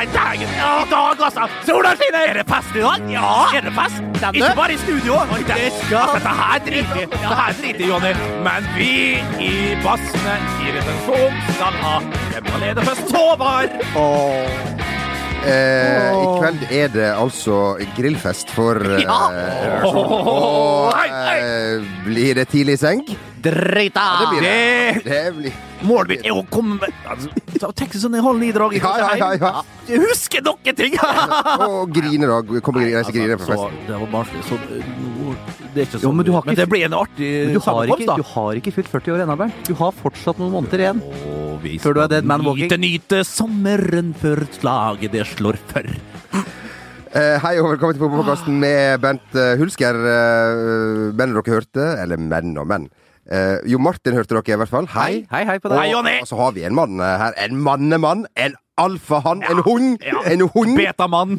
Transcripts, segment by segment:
Nei, dægen! I dag, altså! Sola skinner! Er det fest i dag? Ja! Er det fest? Ikke bare i studio. Det skal Dette her driter. Dette her driter Jonny. Men vi i Bassene i retensjon skal ha hjemmealenefest. Håvard! Eh, I kveld er det altså grillfest for eh, Ja. Og eh, blir det tidlig i seng? Drita! det blir Det Det blir Målet mitt er å komme med altså, Tenk sånn en halv ni-drag. Ja, ja, ja, ja. Husker noen ting! Og grine, da. Kommer og reise grine på så, festen. det var barnslig. Så uh, det er ikke Jo, sånn. men du har ikke- det blir en artig Men du har, ikke, sammenkomst, da. du har ikke fylt 40 år ennå, Bernt. Du har fortsatt noen måneder igjen. Og vi Før du er dead man nyte, walking. nyte sommeren før slaget det slår før. Uh, hei og velkommen til Fotballpodkasten med Bent uh, Hulsker. Uh, menn dere hørte, eller menn og menn. Eh, jo Martin hørte dere i hvert fall. Hei. Hei, hei på Og, deg. Hei, Jonny. og så har vi en mann eh, her. En mannemann. En alfahann. En hund. ja. En hund. Betamann,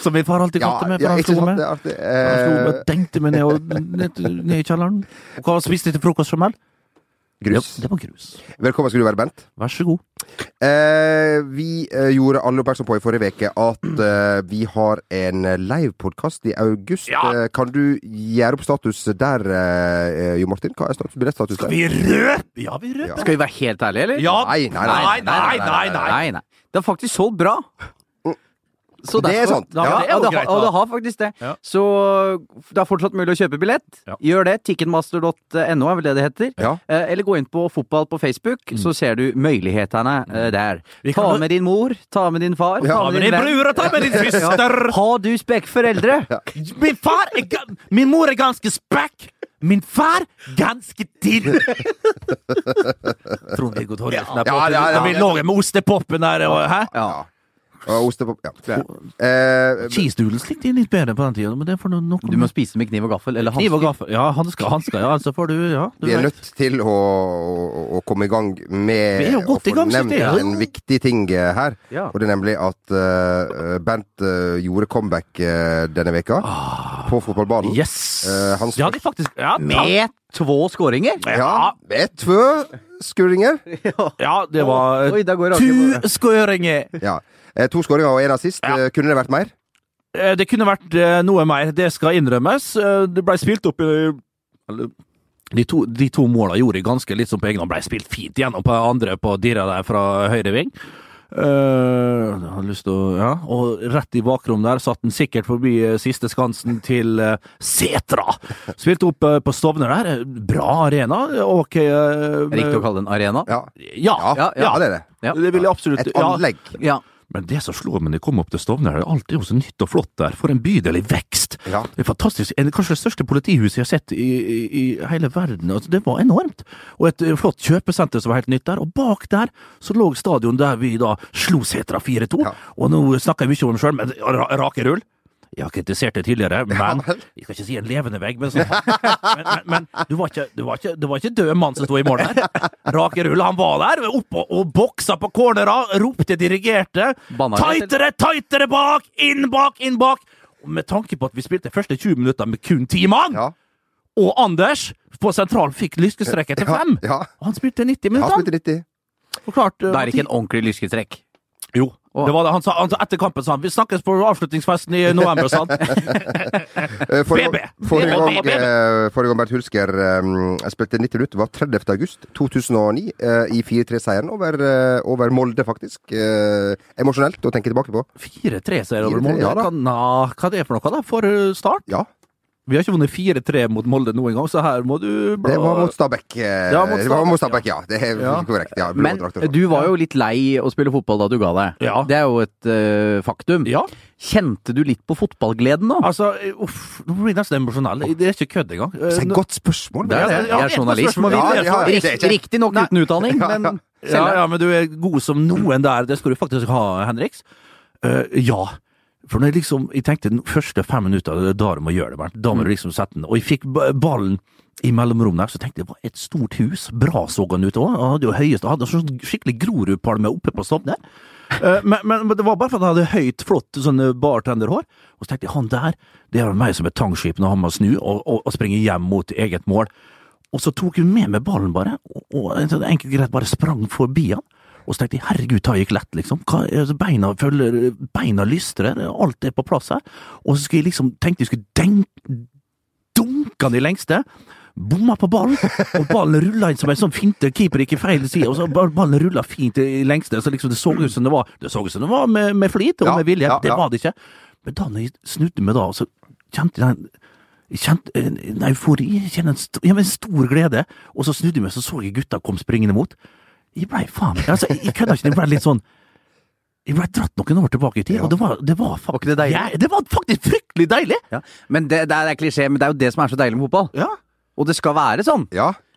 som min far alltid Ja, med. meg. ja, for han ikke sant? meg. Det er artig. Han meg, og dengte meg ned, og, ned, ned i kjelleren. Og hva spiste du til frokost, Jamel? Grus. Ja, det var grus. Velkommen skal du være, Bent. Vær så god. Eh, vi eh, gjorde alle oppmerksom på i forrige uke at eh, vi har en livepodkast i august. Ja. Eh, kan du gjøre opp status der, eh, Jo Martin? Hva er status, billettstatus der? Vi røpe? Ja, vi røper. Skal vi være helt ærlige, eller? Ja, Nei, nei, nei. nei, nei, nei, nei. nei, nei. Det har faktisk solgt bra. Så Det er sant. Da, Ja, det er jo greit, da. og det har faktisk det. Ja. Så det er fortsatt mulig å kjøpe billett. Ja. Gjør det. Ticketmaster.no er vel det det heter. Ja. Eh, Eller gå inn på fotball på Facebook, så ser du mulighetene eh, der. Ta med din mor, ta med din far, Ja, Ta med din bror og ta med din søster! Har du spekkforeldre? Min far er Min mor er ganske spekk. Min far ganske til. Trond-Viggo Torgersen er på. Ja, ja, ja. Vi lå med ostepopen der. Og, hæ? Ja. Og ostepop. Ja. Eh, Cheese doodles likte jeg litt bedre på den tida, men det får nå noe Du må spise med kniv og gaffel, eller Kniv og gaffel. Ja, hansker, hansker. Ja, altså får du Ja, du vi er vet. nødt til å, å, å komme i gang med Vi er jo godt å få nevnt synes en viktig ting eh, her. Ja. Og det er nemlig at uh, Bent uh, gjorde comeback uh, denne veka på fotballbanen. Yes! Uh, Ja, de faktisk ja, Med två skåringer? Ja, med tvø skåringer. ja, det var Oi, da går det to skåringer. Ja. Eh, to skåringer og én assist. Ja. Eh, Kunne det vært mer? Eh, Det kunne vært noe mer, det skal innrømmes. Det ble spilt opp i eller, de to, de to måla gjorde ganske litt som på egen hånd. Ble spilt fint gjennom på andre på dirra der fra høyre ving. Uh, jeg har lyst til å Ja, og rett i bakrom der satt den sikkert forbi siste skansen til uh, Setra. Spilte opp uh, på Stovner der. Bra arena. Ok uh, Riktig å kalle det en arena? Ja. Ja, Ja, ja, ja, det er det. Ja. Det vil jeg absolutt Et ja. anlegg. Ja. Men det som slår meg når jeg kommer opp til Stovner, er alt er jo så nytt og flott der. For en bydel i vekst. Ja. Det er fantastisk. En, kanskje det største politihuset jeg har sett i, i, i hele verden. Altså, det var enormt. Og et eh, flott kjøpesenter som var helt nytt der. Og bak der så lå stadion der vi da slo Setra 4-2. Ja. Og nå snakker jeg mye om det sjøl, men rake rull. Jeg har kritisert det tidligere, men. Jeg skal ikke si en levende vegg, men, sånn. men, men, men du, var ikke, du, var ikke, du var ikke død mann som sto i mål der. Rake rull, han var der, oppe og, og boksa på cornera, ropte, dirigerte. Tightere, tightere bak! Inn bak, inn bak! Og med tanke på at vi spilte første 20 minutter med kun ti mann, Ja. og Anders på sentral fikk lyskestrekk etter fem, ja. ja. han spilte 90 Ja, minutter. spilte 90. Forklart, Det er ikke en ordentlig lyskestrekk. Jo. Det var det. Han sa, han sa etter kampen sa han, vi snakkes på avslutningsfesten i november, sa han. Forrige, BB. forrige, gang, forrige gang Bernt Hulsker spilte 90 minutter, var 30. august 2009 eh, i 4-3-seieren over, eh, over Molde, faktisk. Eh, emosjonelt å tenke tilbake på. 4-3-seier over Molde. ja. Hva, na, hva er det for noe da, for start? Ja, Vi har ikke vunnet 4-3 mot Molde noen gang, så her må du bla... det var mot Stabæk. Ja, mot Stabæk, det var mot Stabæk, ja. Det er Ja. korrekt. Ja, Men du var jo litt lei å spille fotball da du ga deg. Ja. Det er jo et uh, faktum. Ja. Kjente du litt på fotballgleden da? Altså, uff, nå blir jeg nesten emosjonell. Det er ikke kødd engang. Så er et godt spørsmål. Det er det. Ja, Jeg er journalist. Ja, ja, Rikt, det Riktignok uten utdanning, Ja, ja. men Ja, ja, men du er god som noen der. Det skal du faktisk ha, Henriks. Uh, ja. For når jeg liksom, jeg tenkte de første fem minutter, det er da du må gjøre det. Bernt. Da må du liksom sette den. Og jeg fikk ballen i mellomrommet der, så tenkte jeg det var et stort hus. Bra så han ut òg. Han hadde jo høyest, han hadde sånn skikkelig Grorudpalme oppe på Stovner. Eh, men, men, men det var bare for han hadde høyt, flott sånn eh, bartenderhår. Og så tenkte jeg han der, det er meg som et tangskip når han må snu og, og, og springe hjem mot eget mål. Og så tok hun med meg ballen bare, og, og enkelt greit bare sprang forbi han. Og så tenkte jeg herregud, det gikk lett, liksom. Beina følger, beina lystrer, alt er på plass her. Og så skulle jeg liksom, tenkte jeg skulle denk, dunke den i lengste. Bomma på ballen, og ballen rulla inn som en sånn finte. Keeper gikk i feil side, og så ballen rulla fint i lengste. Så liksom det så ut som det var Det så ut som det var med, med flit og Ja, med vilje. ja, det ja. var det ikke. Men da når jeg snudde meg da, så kjente jeg den jeg kjente en, en eufori, jeg kjente en, st ja, en stor glede, og så snudde jeg meg, så så jeg gutta kom springende mot. Jeg blei faen altså, Jeg kødda ikke, jeg blei litt sånn Jeg ble dratt noen år tilbake i tid, og det var, det var faktisk var det? Ja, det var faktisk fryktelig deilig! Ja. Men det, det er klisjé, men det er jo det som er så deilig med fotball. Ja. Og det skal være sånn.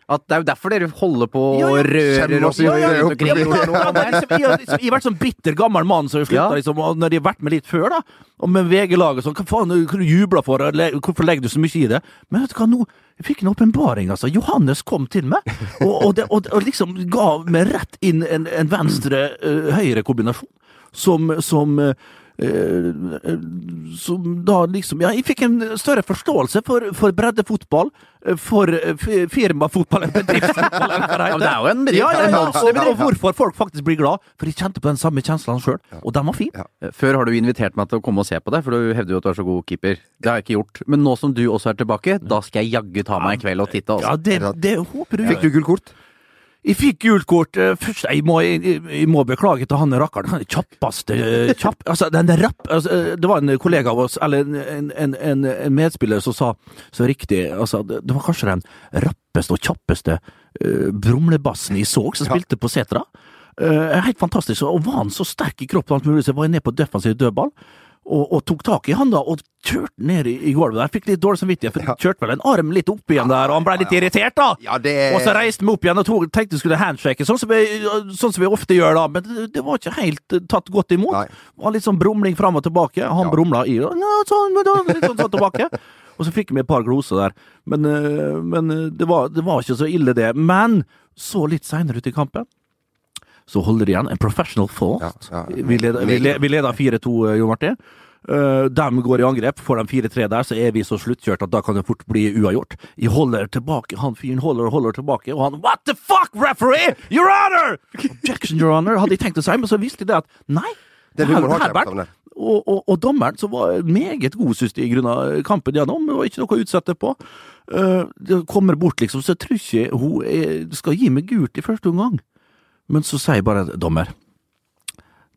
Ja. At det er jo derfor dere holder på og ja. rører oss i jo rundt omkring. Ja, har vært sånn bitter gammel mann som har slutta, Ja. liksom, og når de har vært med litt før, da, og med VG-laget sånn, hva faen, hva du jubler for, hvorfor legger du så mye i det? Men vet du hva, nå jeg fikk en åpenbaring, altså. Johannes kom til meg, og, og, det, og, og liksom ga meg rett inn en, en venstre-høyre-kombinasjon, som, som eh, eh, som da liksom Ja, jeg fikk en større forståelse for, for breddefotball, eh, for eh, firmafotball enn bedriftsfotball. eller hva det Ja, men det er jo en bedrift. ja, ja, ja, og, og hvorfor folk faktisk blir glad, for de kjente på den samme kjenslene sjøl, og den var fin. Ja. Før har du invitert meg til å komme og se på det, for du hevder jo at du er så god keeper. Det har jeg ikke gjort. Men nå som du også er tilbake, da skal jeg jaggu ta meg en kveld og titte. Ja, Altså. det, det håper du. Fikk du gult kort? Jeg fikk gult kort eh, først. Jeg må, jeg, jeg må beklage til han rakkeren. Han er kjappeste eh, kjapp, altså, den rapp, altså, eh, Det var en kollega av oss, eller en, en, en, en medspiller, som sa så riktig altså, Det var kanskje den rappeste og kjappeste uh, brumlebassen jeg så, som spilte på setra. Uh, helt fantastisk. Og var han så sterk i kroppen, alt mulig, så var jeg ned på defensiv dødball. Og, og tok tak i han da, og kjørte ned i, i gulvet der. Fikk litt dårlig samvittighet, for ja. kjørte vel en arm litt opp igjen der, og han ble litt irritert, da. Ja, det Og så reiste vi opp igjen og tog, tenkte vi skulle handshake, sånn som, vi, sånn som vi ofte gjør da, men det, det var ikke helt eh, tatt godt imot. Nei. Det var litt sånn brumling fram og tilbake. Han Ja. brumla i og sånn, litt sånn, sånn tilbake. Og så fikk vi et par gloser der. Men, eh, men eh, det, var, det var ikke så ille, det. Men så litt seinere ut i kampen, så holder de igjen. En professional fault. Ja, ja. Vi leder, vi le- vi leder 4-2, eh, Jo Martin. Uh, de går i angrep. Får de 4-3 der, så er vi så sluttkjørt at da kan det fort bli uavgjort. Jeg holder tilbake, han fyren holder og holder tilbake, og han What the fuck, referee! Your honor! Objection, your honor, hadde jeg tenkt å si, men så visste de det at nei. Det er humoren har her ikke jeg vært- på savnet. og, og, og dommeren, som var meget god, syns de, i grunn av kampen gjennom, det var ikke noe å utsette på. Uh, det kommer bort, liksom, så jeg tror ikke hun er, skal gi meg gult i første omgang. Men så sier bare dommer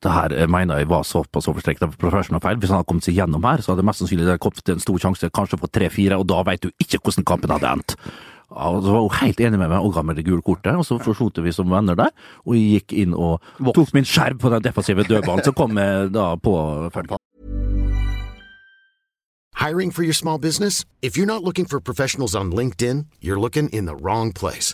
det her eh, mener jeg var såpass overstrekt av professional feil. Hvis han hadde kommet seg gjennom her, så hadde mest sannsynlig det kommet til en stor sjanse, kanskje fått tre-fire, og da vet du ikke hvordan kampen hadde endt. Og så var hun helt enig med meg og ga meg det gule kortet, og så forsonte vi som venner der. Og jeg gikk inn og tok min skjerm på den defensive dødballen, så kom jeg da på følgen. Hiring for your small business? If you're not looking for professionals on LinkedIn, you're looking in the wrong place.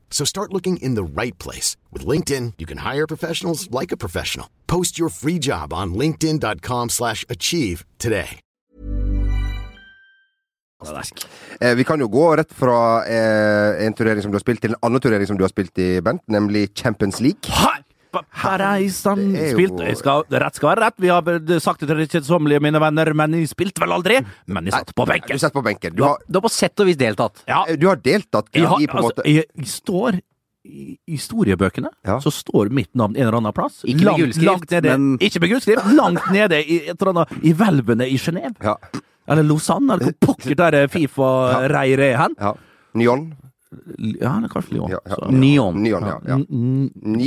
So start looking in the right place. With LinkedIn, you can hire professionals like a professional. Post your free job on linkedin.com slash achieve today. Eh, vi kan jo gå rett fra eh, en turnering som du har spilt, til en annen turnering som du har spilt i, Bent, nemlig Champions League. Hei! Pa- Pareisan Det jo- spilte jeg skal, Rett skal være rett. Vi har sagt det til det kjedsommelige, mine venner, men jeg spilte vel aldri. Men jeg satt på Du benken. på benken. Du har, Du har på sett og vis deltatt. Ja, eh, du har deltatt har, i på en altså, måte jeg, jeg står i historiebøkene, Ja. så står mitt navn en eller annen plass. Ikke med gullskrift, men- Ikke med gullskrift, langt nede i, et eller annet, i hvelvene i Genéve. Ja. Eller Lausanne, eller hvor pokker der Fifa-reiret er hen. ja. Nyon. Ja, det er kanskje Lyon. Ja, ja. Så- Nyon. Nyon, ja. ja. N- n-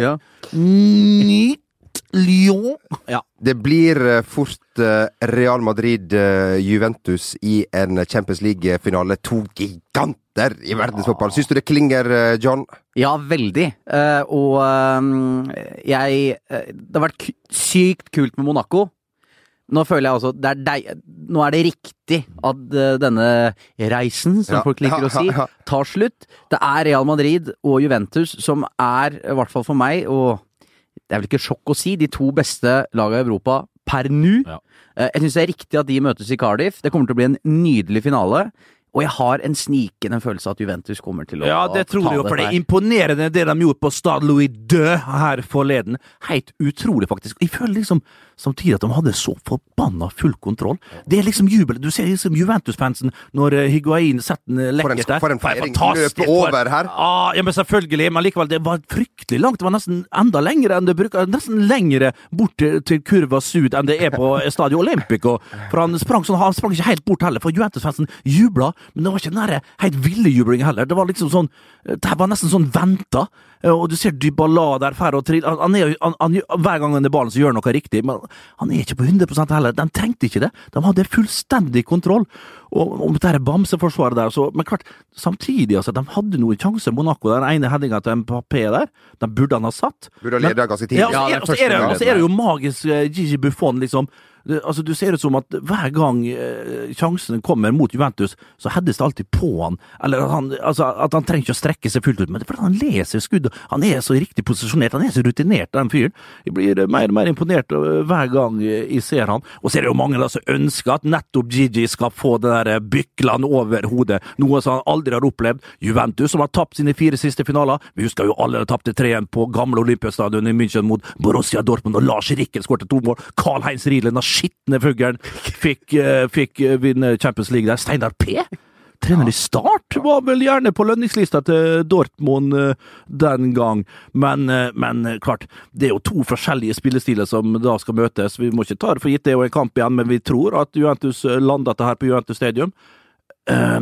Ja. Nyt Lyon. Ja. Det blir eh, fort eh, Real Madrid-Juventus i en Champions League-finale. To giganter i verdensfotball. Syns du det klinger, eh, John? Ja, veldig. Eh, og eh, jeg eh, Det har vært sykt kult med Monaco. Nå føler jeg også det er deg, Nå er det riktig at eh, denne reisen, som Ja, folk liker ja, å si, tar slutt. Det er Real Madrid og Juventus som er, i hvert fall for meg, og det er vel ikke sjokk å si, de to beste lagene i Europa per nå. Ja. Eh, Jeg syns det er riktig at de møtes i Cardiff. Det kommer til å bli en nydelig finale. Og jeg har en snikende følelse av at Juventus kommer til å Ja, det tror jeg jo, for det er imponerende det de gjorde på Stade Louis Dø her forleden. Helt utrolig, faktisk. Jeg føler liksom samtidig at de hadde så forbanna full kontroll. Det er liksom jubel. Du ser liksom Juventus-fansen når eh, Higuain setter den lekkert der. for en feiring. løper Løpe over her. Ah, ja, men selvfølgelig. Men likevel, det var fryktelig langt. Det var nesten enda lengre enn det bruker. Nesten lengre bort til, til Kurva Sud enn det er på Stadio Olympico. For han sprang sånn, han sprang ikke helt bort heller, for Juventus-fansen jubla, men det var ikke den der helt ville jublinga heller. Det var liksom sånn Det her var nesten sånn venta. Og du ser Dybala der fer og trill Han, han er, han, han, hver gang han er ballen, så gjør han noe riktig, men han er ikke på 100% heller. De trengte ikke det. De hadde fullstendig kontroll. Og om dette her bamseforsvaret der, så Men klart, samtidig, altså, de hadde noen sjanser, Monaco. Den ene headinga til Mbappé der, den burde han ha satt. Burde ha leda ganske tidlig. Ja, og så Ja, er, den og så første er, det- og det jo magisk eh, Gigi Buffon, liksom. Det, altså, du ser ut som at hver gang eh, sjansen kommer mot Juventus, så heades det alltid på han. Eller at han, altså, at han trenger ikke å strekke seg fullt ut, men det er fordi han leser skudd. Han er så riktig posisjonert, han er så rutinert, den fyren. Jeg blir mer og mer imponert eh, hver gang eh, jeg ser han. Og så er det jo mange da som ønsker at nettopp Gigi skal få det der eh, byklene over hodet, noe som han aldri har opplevd. Juventus, som har tapt sine fire siste finaler. Vi husker jo alle tapte 3-1 på gamle Olympiastadion i München mot Borussia Dortmund, og Lars Rikkel skåret to mål. Karl-Heinz Riedel, den skitne fuglen, fikk, eh, fikk eh, vinne Champions League der. Steinar P. Trener i Start var vel gjerne på lønningslista til Dortmund eh, den gang, men, men klart, det er jo to forskjellige spillestiler som da skal møtes. Vi må ikke ta det for gitt, det er jo en kamp igjen, men vi tror at Juventus lander dette her på Juventus Stadium. Eh,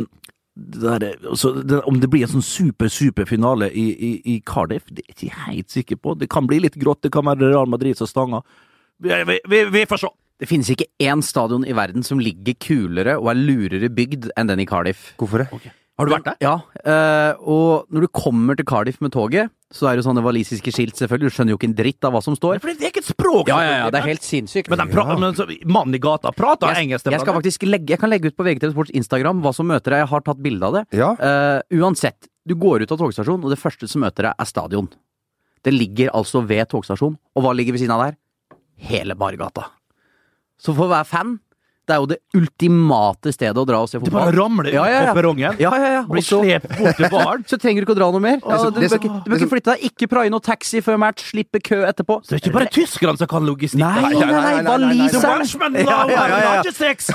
det der, er- så det, om det blir en sånn super, super finale i, i, i Cardiff, det er jeg ikke helt sikker på. Det kan bli litt grått, det kan være Real Madrid som stanger. Vi, vi, vi, vi får se! Det finnes ikke én stadion i verden som ligger kulere og er lurere bygd enn den i Cardiff. Hvorfor det? Har du vært der? Ja, eh, og når du kommer til Cardiff med toget, så er det sånne walisiske skilt, selvfølgelig. Du skjønner jo ikke en dritt av hva som står. For det er ikke et språk! Ja, ja, ja, det er helt sinnssykt. Men, men mannen i gata prater jeg, engelsk. jeg skal faktisk legge Jeg kan legge ut på VGTV Sports Instagram hva som møter deg. Jeg har tatt bilde av det. Ja. Uh, uansett, du går ut av togstasjonen, og det første som møter deg, er stadion. Det ligger altså ved togstasjonen. Og hva ligger ved siden av der? Hele Bargata. Så for å være fan, det er jo det ultimate stedet å dra og se Du bare ramler Ja, ja, ja. på perrongen, Ja, ja, ja. blir slept bort til baren. så trenger du ikke å dra noe mer. Ja, du, bør som- ikke, du bør ikke flytte deg. Ikke praie noe taxi før match. Slippe kø etterpå. Så det er ikke bare tyskerne som kan logistikk. Nei, nei, nei, waliserne Ja, ja, ja, sex!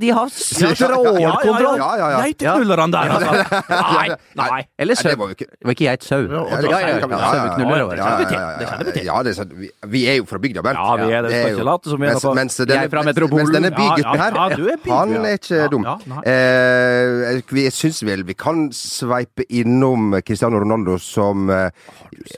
De har strålkontroll. ja, ja, ja. Geiteknullerne der, altså. Nei, nei. Eller sau. det var jo ikke Det var ikke geit sau. Ja, Ja, ja, ja, ja. ja, ja, Saueknuller, ja, det. ja, Ja, er sant. vi, er jo fra bygda, Bernt. Ja, vi er det. Skal ikke late som vi er er fra metropolen. Mens denne ja, bygutten her, er han er ikke Ja, dum. Eh, vi syns vel vi kan sveipe innom Cristiano Ronaldo, som eh,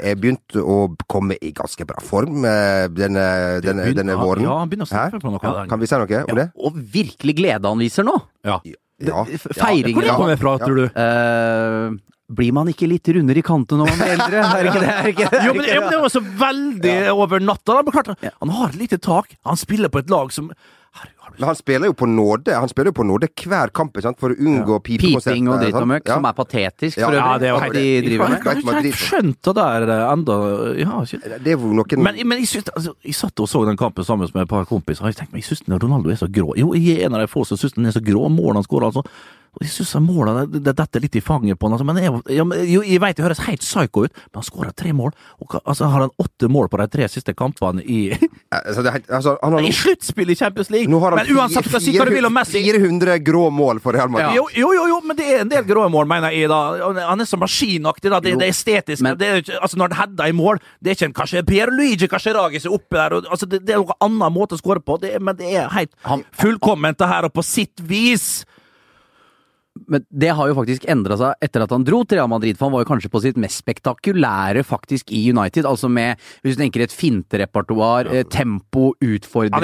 er begynt å komme i ganske bra form eh, denne, denne, denne våren. ja, han begynner å snakke på noe Ja. Kan vi si noe om det? Og virkelig glede han viser nå. Ja. Ja. Feiringer Hvor det kommer fra, tror du? Uh, Blir man ikke litt rundere i kantene når man blir eldre? Er ikke det? Er ikke det? Jo, men, det var så veldig over natta. da. Men klart, Han har et lite tak. Han spiller på et lag som Men han spiller jo på nåde Han spiller jo på nåde hver kamp sant? for å unngå ja. Piping og dritt og sant? møkk, Ja. som er patetisk Ja, øvrig. ja, det er jo helt- de driver med. Jeg har ikke skjønt det der ennå. Det er jo noen men, men jeg, synes, altså, jeg satt og så den kampen sammen med et par kompiser, og jeg tenkte meg, jeg syns Ronaldo er så grå. Jo, jeg er en av de få som syns han er så grå. Målene han skårer, altså. Og jeg syns målene det, det detter litt i fanget på han. Altså. Men jeg, ja, jeg vet det høres helt psycho ut, men han skårer tre mål. Og altså, har han åtte mål på de tre siste kampene i, altså, det altså, han har i nå, sluttspill i Champions League! nå har han Men uansett, hva si hva du vil om Messi 400 grå mål for Real Madrid. jo, jo, jo, jo, men det er en del grå mål, mener jeg. da. Han er så maskinaktig. da. Det, det er estetisk. Men- det er, altså Når han header i mål, det er ikke en kanskje Pierluigi Luigi er oppe der. Og, altså, det, det er noen annen måte å skåre på, det men det er helt fullkomment, det her, og på sitt vis. Men det har jo faktisk endra seg etter at han dro til Real Madrid, for han var jo kanskje på sitt mest spektakulære faktisk i United. Altså med, hvis du tenker et finterepertoar, eh, tempo, utfordring,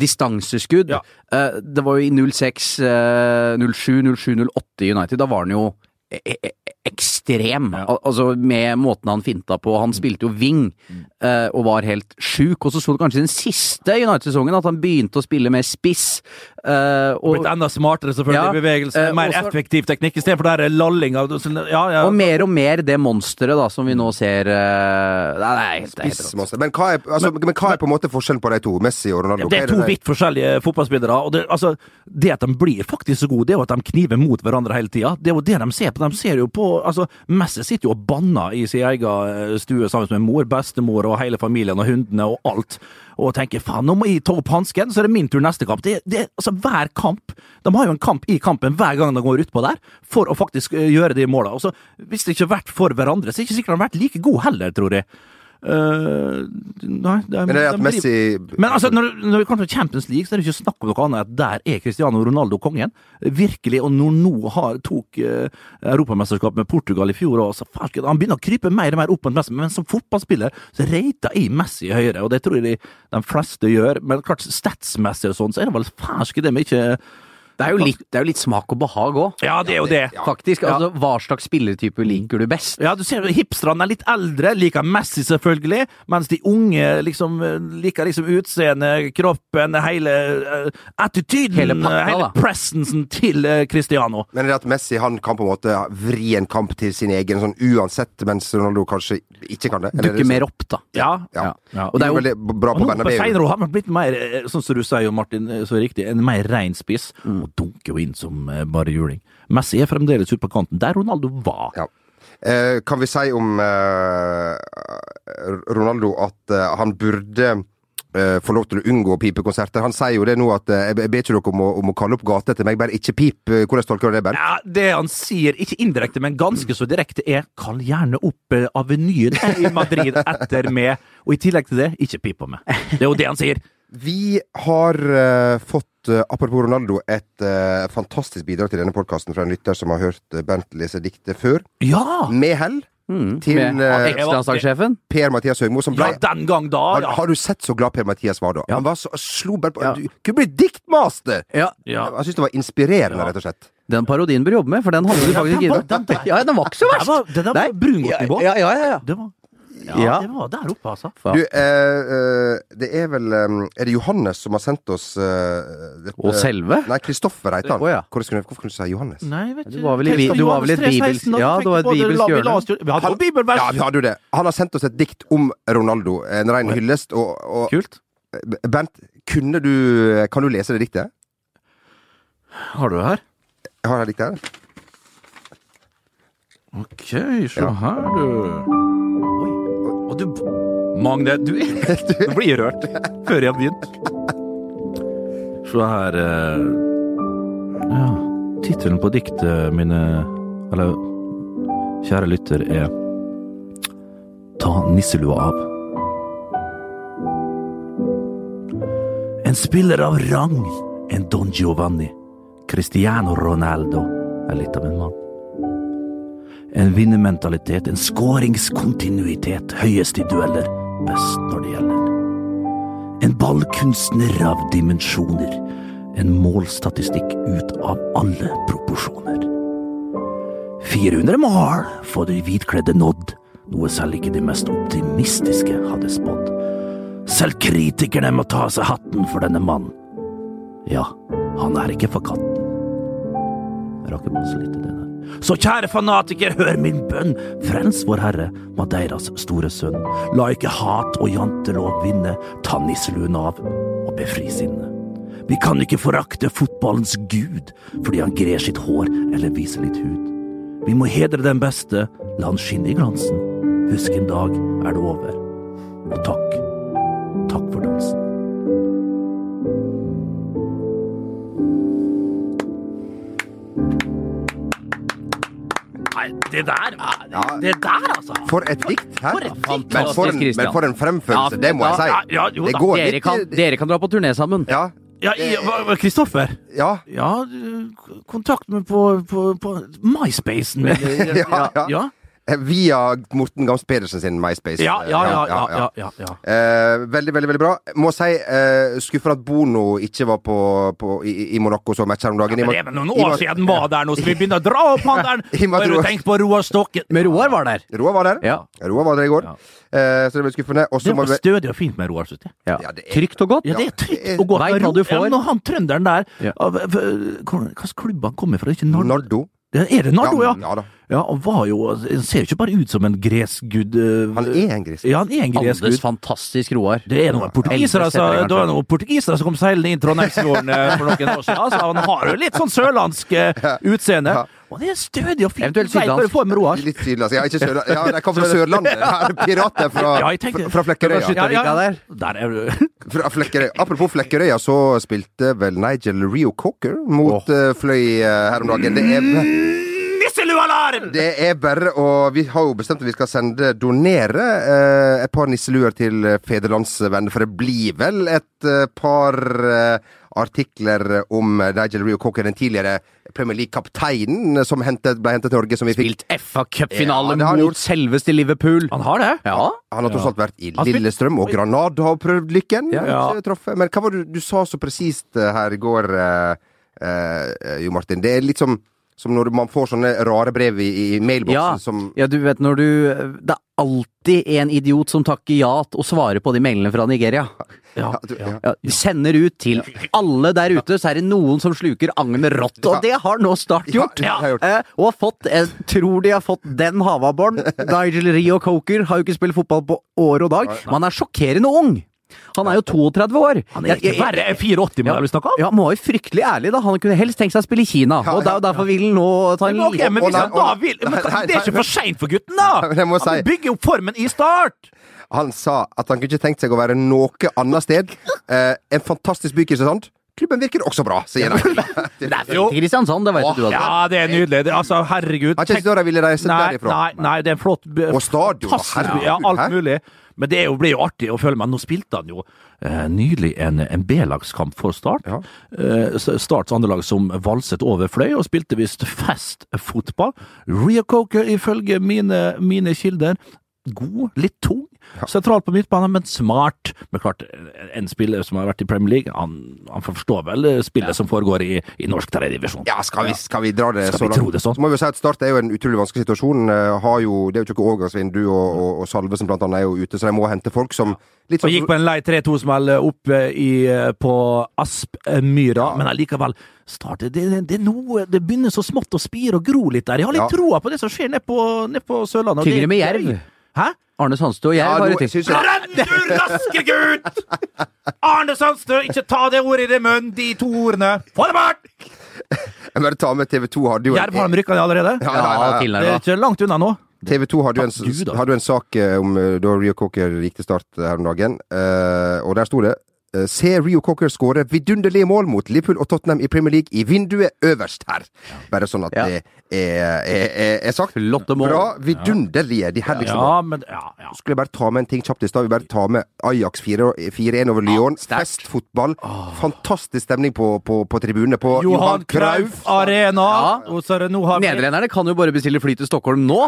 distanseskudd. Ja. Eh, det var jo i 06, eh, 07, 07, 08 i United. Da var han jo e e ekstrem. Ja. Al altså med måten han finta på. Han spilte jo wing uh, og var helt sjuk. Og så så du kanskje i den siste United-sesongen at han begynte å spille med spiss. Uh, og, Blitt enda smartere, selvfølgelig, Ja, i bevegelse. eh, Mer også- effektiv teknikk istedenfor det her lalling ja, ja. Og mer og mer det monsteret da, som vi nå ser uh, Nei, det er helt, helt. Spissmonster. Men hva, er, altså, men hva er på en måte forskjellen på de to? Messi og Ronaldo? Det er to det- vidt forskjellige fotballspillere. og det, altså, det at de blir faktisk så gode, det er jo at de kniver mot hverandre hele tida. Det er jo det de ser på. De ser jo på altså, Messi sitter jo og banner i sin egen eh, stue sammen med mor, bestemor og hele familien og hundene og alt. Og tenker faen, nå må jeg ta opp hansken, så er det min tur neste kamp. Det, det, altså, hver kamp De har jo en kamp i kampen hver gang de går utpå der, for å faktisk eh, gjøre de måla. Hvis det ikke har vært for hverandre, så er det ikke sikkert de har vært like gode heller, tror jeg. Eh, nei, de, Men det er at de Messi men altså, når, når vi kommer til Champions League, så er det ikke snakk om noe annet. at Der er Cristiano Ronaldo kongen. Virkelig. Og når nå har, tok uh, Europamesterskapet med Portugal i fjor og så falken, han begynner å krype mer og mer opp mot Messi. Men som fotballspiller så rater jeg Messi høyere, og det tror jeg de, de fleste gjør. Men klart, statsmessig og sånn, så er det vel fersk det vi ikke Det er jo litt, det er jo litt smak og behag òg. Ja, det er jo det. Faktisk. Altså, hva slags spillertype liker du best? Ja, du ser jo hipsterne er litt eldre, liker Messi selvfølgelig, mens de unge liksom eh, liker liksom utseendet, kroppen, hele uh, attityden, Hele pakka, eh, hele presensen til uh, Cristiano. Men det at Messi han kan på en måte vri en kamp til sin egen sånn uansett, mens Ronaldo kanskje ikke kan det? Er Dukker mer opp, da. Ja. Ja. Ja. Og det er jo- veldig bra på Bernabeu. Seinere har han blitt mer, eh, sånn som du sier Martin, eh, så riktig, en mer rein spiss, Mm. Dunker jo inn som eh, bare juling. Messi er fremdeles ute på kanten, der Ronaldo var. Ja. Eh, kan vi si om eh, Ronaldo at eh, han burde eh, få lov til å unngå pipekonserter? Han sier jo det nå at eh, jeg ber ikke dere om å, om å kalle opp gata etter meg, bare ikke pip. Hvordan tolker du det, Bernt? Ja, Det han sier, ikke indirekte, men ganske så direkte, er 'kall gjerne opp Avenyen i Madrid etter meg', og i tillegg til det, ikke pip på meg. Det er jo det han sier. Vi har uh, fått, uh, apropos Ronaldo, et uh, fantastisk bidrag til denne podkasten fra en lytter som har hørt Bernt lese diktet før. Ja! Med hell. Mm, Til, ekstralandslagssjefen. Per-Mathias Høgmo, som ble Ja, den gang da, har, ja. har du sett så glad Per-Mathias var da? Ja. Han var så, slo bare på Ja. Du kunne blitt diktmaster! Ja. ja. Jeg syns det var inspirerende, Ja. rett og slett. Den parodien bør jobbe med, for den hadde du faktisk den ikke i deg. Ja, den var ikke så verst! var, det der Nei. var brungodtnivå. Ja, ja, ja, ja. Det var, ja, Ja. det var der oppe, altså. Du, eh, eh, det er vel eh, Er det Johannes som har sendt oss eh, dette- Og selve? Nei, Kristoffer heter han. Oh, ja. Hvorfor, kunne du si Johannes? Nei, vet Du var vel i- du var vel et Johannes 3,16, bibelsk- ja, det var et bibelsk hjørne. Vi hadde jo bibelvers! Ja, vi hadde jo det. Han har sendt oss et dikt om Ronaldo. En ren hyllest. Og, og Kult. Bernt, kunne du Kan du lese det diktet? Har du det her? Jeg har det diktet her. Ok, se Ja. her, du. Og du Magne, du, du blir rørt før jeg har begynt. Se her eh, Ja, tittelen på diktet, mine Eller kjære lytter, er Ta nisselua av. En spiller av rang, en Don Giovanni. Cristiano Ronaldo er litt av en mann. En vinnermentalitet, en skåringskontinuitet, høyest i dueller, best når det gjelder. En ballkunstner av dimensjoner, en målstatistikk ut av alle proporsjoner. 400 mål for de hvitkledde nådd, noe selv ikke de mest optimistiske hadde spådd. Selv kritikerne må ta av seg hatten for denne mannen. Ja, han er ikke for katten. Jeg rakk masse litt det der. Så kjære fanatiker, hør min bønn! Frels vår Herre, Madeiras store sønn. La ikke hat og jantelov vinne, ta nisseluen av og befri sinnet. Vi kan ikke forakte fotballens gud fordi han grer sitt hår eller viser litt hud. Vi må hedre den beste, la han skinne i glansen. Husk en dag er det over. Og takk det der, Ja. det der altså. For et dikt! her. For et dikt. Men for en, men for en fremførelse, Ja, det må jeg si. ja, ja, jo det da. går Dere litt kan, dere kan dra på turné sammen. Ja. Ja, Kristoffer? ja. Ja, kontakt meg på, på, på MySpacen. Ja, ja. ja. Eh, Via Morten Gams Pedersen sin MySpace. Ja, ja, ja, ja, ja. ja, ja, ja. Eh, veldig, veldig veldig bra. Må si uh, skuffer at Bono ikke var på, på, i, i Monaco så match her om dagen. Ja, Men det er noen år siden han var der nå, så vi begynner å dra opp han der. Har du Roar- på Roar Stokken? Men Roar var der. Roar var der. Ja. Roar var der i går. Ja. Eh, så det ble skuffende. Også Det var vi stødig og fint med Roar. Ja. Ja, det er- Trygt og godt. Ja, det er trygt og godt. Vet hva du får. Ja, når han trønderen der slags klubb han kommer fra? Ikke Nardo? Nardo. Ja, Er det Nardo, ja? ja da. Ja, han var jo Han ser jo ikke bare ut som en gresk gud. eh, Han er en gris. Ja, han er en gresk Andes gud. fantastisk Roar. Det er noen portugisere, altså, det var noen portugisere som kom seilende inn Trondheimsfjorden eh, for noen år siden. Altså, han har jo litt sånn sørlandsk eh, utseende. Og det er stødig og fint. Eventuelt sydlandsk. får med. Litt sydlandsk. Ja, ikke Sørland. Ja, de kom fra Sørlandet. Her, Pirater fra, Ja, tenkte- fra, Flekkerøya. Ja, ja. der. Der er du. Fra Flekkerøya. Apropos Flekkerøya, så spilte vel Nigel Rio Cocker mot oh. Fløy eh, her om dagen. Det er Nisselualarm! Det er bare å Vi har jo bestemt at vi skal sende donere eh, et par nisseluer til fedrelandsvenner, for det blir vel et eh, par eh, artikler om eh, Nigel Rio Cocker, den tidligere Premier League-kapteinen eh, som hentet, ble hentet til Norge, som vi fikk. Spilt FA Cup-finale Ja, mot selveste Liverpool. Han har det. Ja. Han har tross alt vært i Lillestrøm og Granada har prøvd lykken. Ja. ja. Men hva var det du sa så presist eh, her i går, eh, eh, Jo Martin? Det er litt som, som når man får sånne rare brev i, i mailboksen Ja. som ja, du vet når du Det er alltid en idiot som takker ja og svarer på de mailene fra Nigeria. Ja, du- ja. Ja, de sender ut til alle der ute, så er det noen som sluker agnet rått. Og det har nå Start gjort! Ja, har gjort. Eh, og har fått, jeg tror de har fått den havabboren. Nigel Rio Coker har jo ikke spilt fotball på år og dag, men han er sjokkerende ung! Han er jo 32 år. Han er ikke verre enn 84 må Ja, vi snakke om. ja, Må jo fryktelig ærlig, da. Han kunne helst tenkt seg å spille i Kina. Ja, Og der, ja, derfor vil han nå ta en Men, ok, men hvis han da vil men, nei, nei, Det er ikke for seint for gutten, da! Han si- bygger opp formen i start! Han sa at han kunne ikke tenkt seg å være noe annet sted. Eh, en fantastisk by, Kristiansand. Klubben virker også bra, sier han. Det er fint i Kristiansand, det vet Åh, du. Altså. Ja, det er nydelig. Det, altså, herregud. Har ikke større de ville reise Nei, derifra. nei, nei, det er en flott Og stadion, herregud, Ja, alt mulig. Men det er jo, blir jo artig å føle meg. Nå spilte han jo eh, nylig en, en B-lagskamp for Start. Ja. Eh, Starts andrelag som valset over Fløy, og spilte visst fast fotball. Rio Coker, ifølge mine, mine kilder, god, litt tung. Sentralt på midtbanen, men smart. Men klart, en spiller som har vært i Premier League, han, han forstår vel spillet som foregår i, i norsk tredjedivisjon. Ja, skal vi, skal vi dra det Skal så vi tro det sånn? Så må vi si at Start er jo en utrolig vanskelig situasjon. Eh, har jo, det er jo ikke noe overgangsvindu, og, og, og Salvesen blant annet er jo ute, så de må hente folk som litt Og sånn gikk på en lei 3-2-smell opp i, på Aspmyra, men allikevel Start, det, det, det er noe Det begynner så smått å spire og gro litt der. Jeg har litt Ja. troa på det som skjer nede på, ned på Sørlandet. og det Tyngre med jerv. Hæ? Arne Sandstø og jeg Ja, har et tips. jeg- Renn, du raske gutt! Arne Sandstø, ikke ta det ordet i din munn, de to ordene. Få det bort! Jeg bare ta med TV 2 hadde jo Jerv har rykka ned allerede. Ja, ja, ja, ja. Det er ikke langt unna nå. TV 2 hadde jo en, da. hadde en sak eh, om eh, da Rio Cocker gikk til start her om dagen, eh, og der sto det eh, Se Rio Cocker skåre vidunderlige mål mot Liverpool og Tottenham i Premier League i vinduet øverst her. Bare sånn at Ja. det er, er, er, er sagt. Flotte mål. Bra. Vidunderlige. De her liksom. Ja, men ja, ja. Skulle jeg bare ta med en ting kjapt i stad. Vi bare ta med Ajax 4 4-1 over Lyon. Ja, Festfotball. Fantastisk stemning på, på, på tribunene. På Johan Krauf Arena. Ja. Er Nederlenderne kan jo bare bestille fly til Stockholm nå.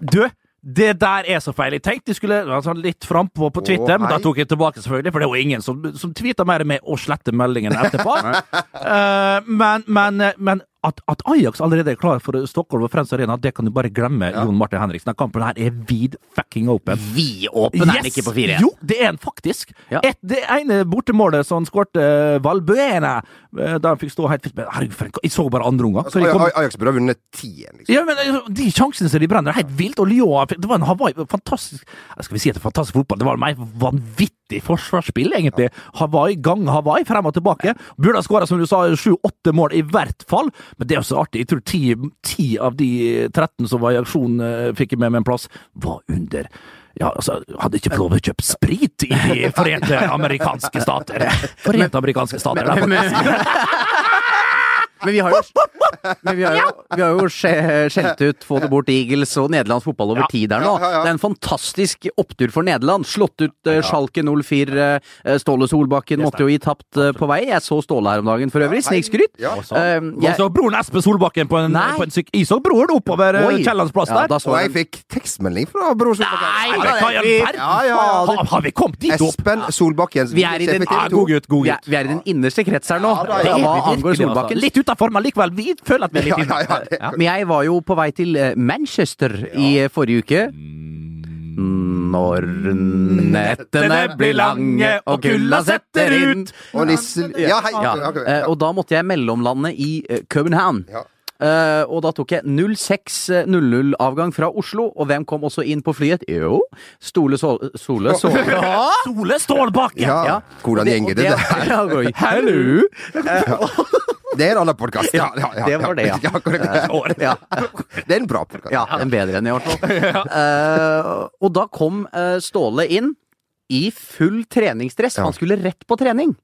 Du, det der er så feil. Jeg tenkte jeg skulle sånn litt frampå på Twitter, oh, men da tok jeg tilbake, selvfølgelig, for det var ingen som, som tweeta mer med å slette meldingen etterpå. uh, men, men, men at, at Ajax allerede er klar for Stockholm og Friends Arena, det kan du bare glemme, Jon Martin Henriksen. Den kampen her er vid fucking open. Vidåpen er den ikke på 4-1. Jo, det er den faktisk. Ja. Et, det ene bortemålet som skårte uh, Valbuena, eh, da han fikk stå helt fritt Herregud, jeg så bare andre unger. Så Altså, kom, Ajax burde ha vunnet 10-1, liksom. ja, men eh, De sjansene som de brenner, er helt vilt. Og Lyon Det var en Hawaii fantastisk Skal vi si at det er fantastisk fotball? Det var meg vanvittig forsvarsspill, egentlig. Hawaii gang Hawaii, frem og tilbake. Burde ha skåra, som du sa, sju-åtte mål i hvert fall. Men det er også artig. Jeg tror ti, av de 13 som var i aksjon, eh, fikk jeg med meg en plass, var under ja, altså, Hadde ikke lov å kjøpe sprit i De forente amerikanske stater. Forente amerikanske stater. da, faktisk. Men vi har jo, men vi har jo, vi har jo skjelt ut Få det bort Eagles og nederlandsk fotball over tid der nå. Det er en fantastisk opptur for Nederland. Slått ut uh, Schalke 04. Uh, Ståle Solbakken måtte jo gi tapt uh, på vei. Jeg så Ståle her om dagen for øvrig. Snikskryt. Eh, jeg, så broren Espen Solbakken på en, på en syk... Jeg så broren oppover eh, Kiellands plass der. Og jeg fikk tekstmelding fra bror Solbakken. Nei, hva i all verden? Ja, ja, ja. Har, har vi kommet dit opp? Espen Solbakken. Vi er i den- Ja, TV2. god gutt, god vi, er, gutt. vi er i den innerste krets her nå. Ja, da, Det ja, hva angår altså. Solbakken. Litt utafor, men likevel. Vi føler at vi er litt Ja, inne. ja, ja, Men jeg var jo på vei til eh, Manchester i eh, forrige uke. Når nettene blir lange og kulda setter ut Og nissen Ja, hei. ja. eh, Og da måtte jeg mellomlande i København. Ja. Eh, og da tok jeg 06.00-avgang fra Oslo, og hvem kom også inn på flyet? Jo, Stole Sol... Sole Sole Sole Stålbakken! Ja. Hvordan gjenger det der? Ja, oi. Det er en annen podkast. Ja, ja, ja, det var det, ja. Ja. Det er en bra podkast. Ja, en bedre enn i hvert fall. Uh, og da kom uh, Ståle inn i full treningsdress. Ja. Han skulle rett på trening.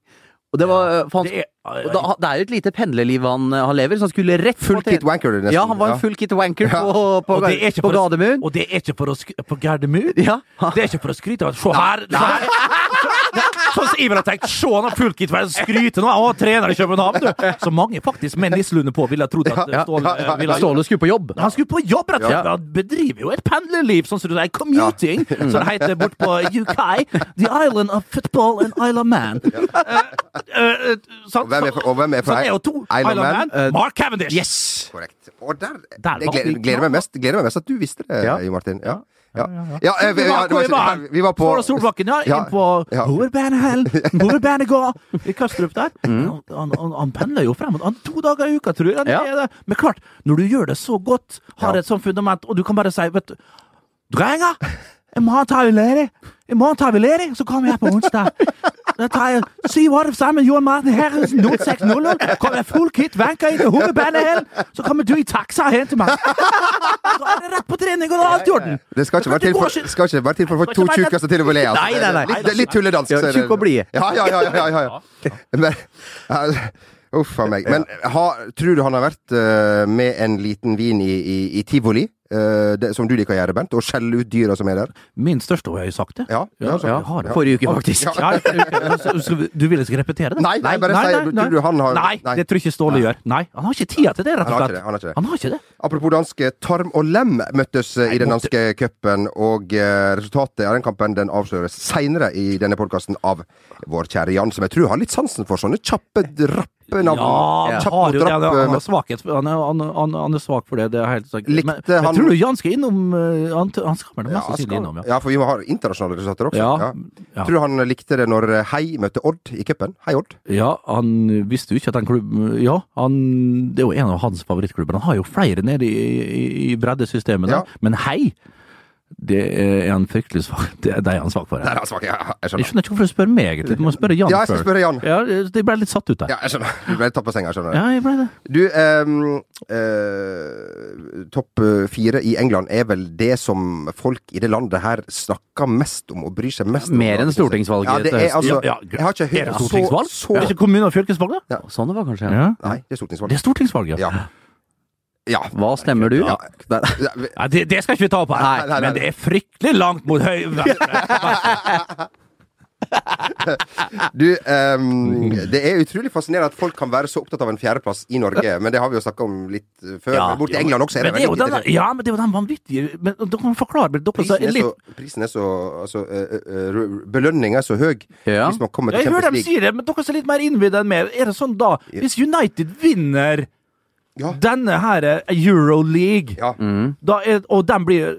Og det var eh, for han, Det er- da, det er jo et lite pendlerliv han, han lever, så han skulle rett Full på kit wanker, nesten. Ja, han var en full kit wanker Ja. på, på, Og det er ikke på for Gardermoen. Og det er ikke for å på Gardermoen. Det er ikke for å skryte av Se her! Nei. her. Sånn jeg har tenkt. Se nå, fullkit, for jeg skryter nå. Å, trener i København, du. Så mange faktisk med nisselunde på ville ha trodd at Ja, Ståle ja, ja, eh, ville ha Ståle skulle på jobb. Han skulle på jobb, rett og slett. Han bedriver jo et pendlerliv, sånn som du sier. Commuting, som det heter bort på UK. The Island of Football and Isle of Man. Eh, eh, sant? Og hvem er for, og hvem er Så to Isle of Man? Mark Cavendish. Yes! Korrekt. Og der, Der det gleder, meg mest Gleder meg mest at du visste det, Ja. Jo Martin. Ja. Ja, ja, ja vi, Vi var, det var vi var på Solbakken, ja. Inn på. Hovedbanehall, Hovedbanegård i Kastrup der. Mm. Han, han, han pendler jo frem han, to dager i uka, tror jeg. Det. Men klart, når du gjør det så godt, har et sånt fundament, og du kan bare si vet du, Drenger, i morgen tar vi ledig. I morgen tar vi ledig, så kommer jeg på onsdag. Da tar jeg syv år sammen med Johan Martin Herrensen 0600. Kommer jeg full kit, vanker inn til hovedbanehall, så kommer du i taxa og henter meg. Da er det rett på trening, og da er alt i orden. Det skal ikke være til for, skal ikke være til for, for to tjukkaser til å le. Altså. Nei, nei, nei. Litt, litt tulledansk. Ja, tjukk og blide. Ja, ja, ja. ja, ja, ja. Men, Uff a meg. Men ha, tror du han har vært uh, med en liten vin i, i, i tivoli, det, som du liker å gjøre, Bent, og skjelle ut dyra som er der? Min største, har jeg sagt det? Ja, ja, ja, jeg har det. Forrige uke, faktisk. Du vil ikke repetere det? Nei, nei, bare nei, nei, nei. du han har Nei, Nei. det tror jeg ikke Ståle gjør. Nei, Han har ikke tida til det, rett og slett. han har ikke det. Han har ikke det. Apropos danske Tarm og Lem møttes eh, i den danske cupen, og eh, resultatet av den kampen den avsløres seinere i denne podkasten av vår kjære Jan, som jeg tror har litt sansen for sånne kjappe, rappe Ja, Kjapp har og jo det. drapp, Han, eh, han, svakhet, han, er, han, han, han er svak for det. det er helt sagt. Likte Men jeg han- tror du Jan skal innom eh, Han, han skal vel Ja, mest sannsynlig innom, ja. ja, for vi har ha internasjonale resultater også. Ja, Ja. ja. Tror du han likte det når Hei møtte Odd i cupen? Hei, Odd. Ja, han visste jo ikke at den klubben Ja, han, det er jo en av hans favorittklubber. Han har jo flere nede i, i, i breddesystemet, da. Ja. men hei! Det er han fryktelig svak Det er er han svak for. Er han svak. Ja, jeg Jeg skjønner. skjønner ikke hvorfor du spør meg, egentlig. Du må spørre Jan Ja, jeg skal spørre Jan. Ja, det ble litt satt ut der. Ja, jeg skjønner. Du ble tatt på senga, skjønner jeg. Ja, jeg ble det. Du, ehm, eh, topp eh, fire i England er vel det som folk i det landet her snakker mest om og bryr seg mest om. Mer enn stortingsvalget Ja, det er altså Ja, ja, Jeg har ikke Er det hørt så, stortingsvalg? så Er det ikke kommune- og fylkesvalg, da? Sånn det var kanskje. Ja. Nei, det er stortingsvalg. Det er stortingsvalg, ja. Ja. Ja. Hva stemmer du? Ja. Ja, Ja, det, det skal ikke vi ta opp her, Nei, nei, nei. men det er fryktelig langt mot høy. Du, um, det er utrolig fascinerende at folk kan være så opptatt av en fjerdeplass i Norge, men det har vi jo snakka om litt eh, før. Ja. Borti England også er det Men det er jo den, ja, men det er jo den vanvittige Men da kan forklare dere Prisen er litt så, prisen er så altså, eh, eh, Belønninga er så høy Ja. hvis man kommer til Jeg hører dem si det, men dere er litt mer innvidde enn meg. Er det sånn da, hvis United vinner Ja. Denne her er Euroleague. Ja. Da er, og den blir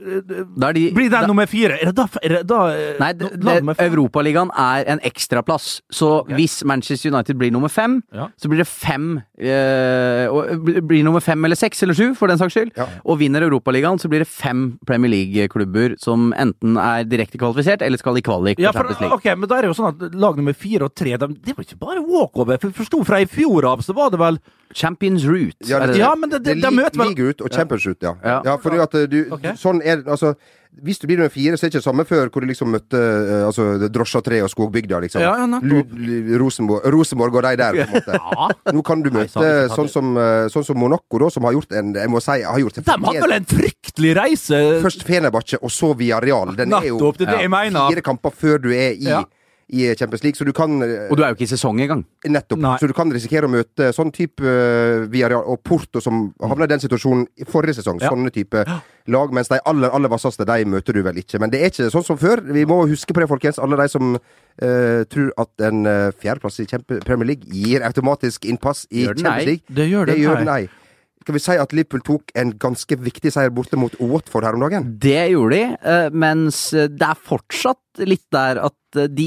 Da er de, Blir den da, nummer fire? Er det da, er det da eh, Nei? Europaligaen er en ekstraplass. Så hvis Manchester United blir nummer fem, Ja. så blir det fem eh, og, blir- nummer fem eller seks eller sju, for den saks skyld. Ja. Og vinner Europaligaen, så blir det fem Premier League-klubber som enten er direkte kvalifisert, eller skal i kvalik Ja, for okay, ok, men da er det jo sånn at lag nummer fire og tre de, Det var ikke bare walkover. For forsto fra i fjor av, så var det vel Champions Route. Ja, det det- det? Ja, men det, det, Det de er møter vel League ut og Champions Route, ja. Ja. ja fordi at eh, du, okay. sånn er altså Hvis du blir nummer fire, så er det ikke det samme før hvor du liksom møtte eh, altså, Drosja tre og Skogbygda, liksom. Ja, ja, nettopp. Lu- Lu- Rosenborg, Rosenborg og de der, på en måte. Ja. Nå kan du møte Nei, tatt sånn som, eh, sånn som Monaco, da, som har gjort en Jeg må si, har gjort en De hadde vel en fryktelig reise Først Fenerbahçe, og så Villarreal. Den er jo Nettopp, det det fire kamper før du er i, Ja. I Champions League, så du kan eh, Og du er jo ikke i sesong engang. Nettopp. Nei. Så du kan risikere å møte sånn type uh, Villarreal og Porto, som havna i den situasjonen i forrige sesong. Ja. Sånne type lag. Mens de aller aller vasseste, de møter du vel ikke. Men det er ikke sånn som før. Vi må huske på det, folkens. Alle de som uh, tror at en uh, fjerdeplass i Premier League gir automatisk innpass i Champions. League. Det gjør den gjør nei. den nei. Skal vi si at Liverpool tok en ganske viktig seier borte mot Watford her om dagen? Det gjorde de, eh, mens det er fortsatt litt der at eh, de,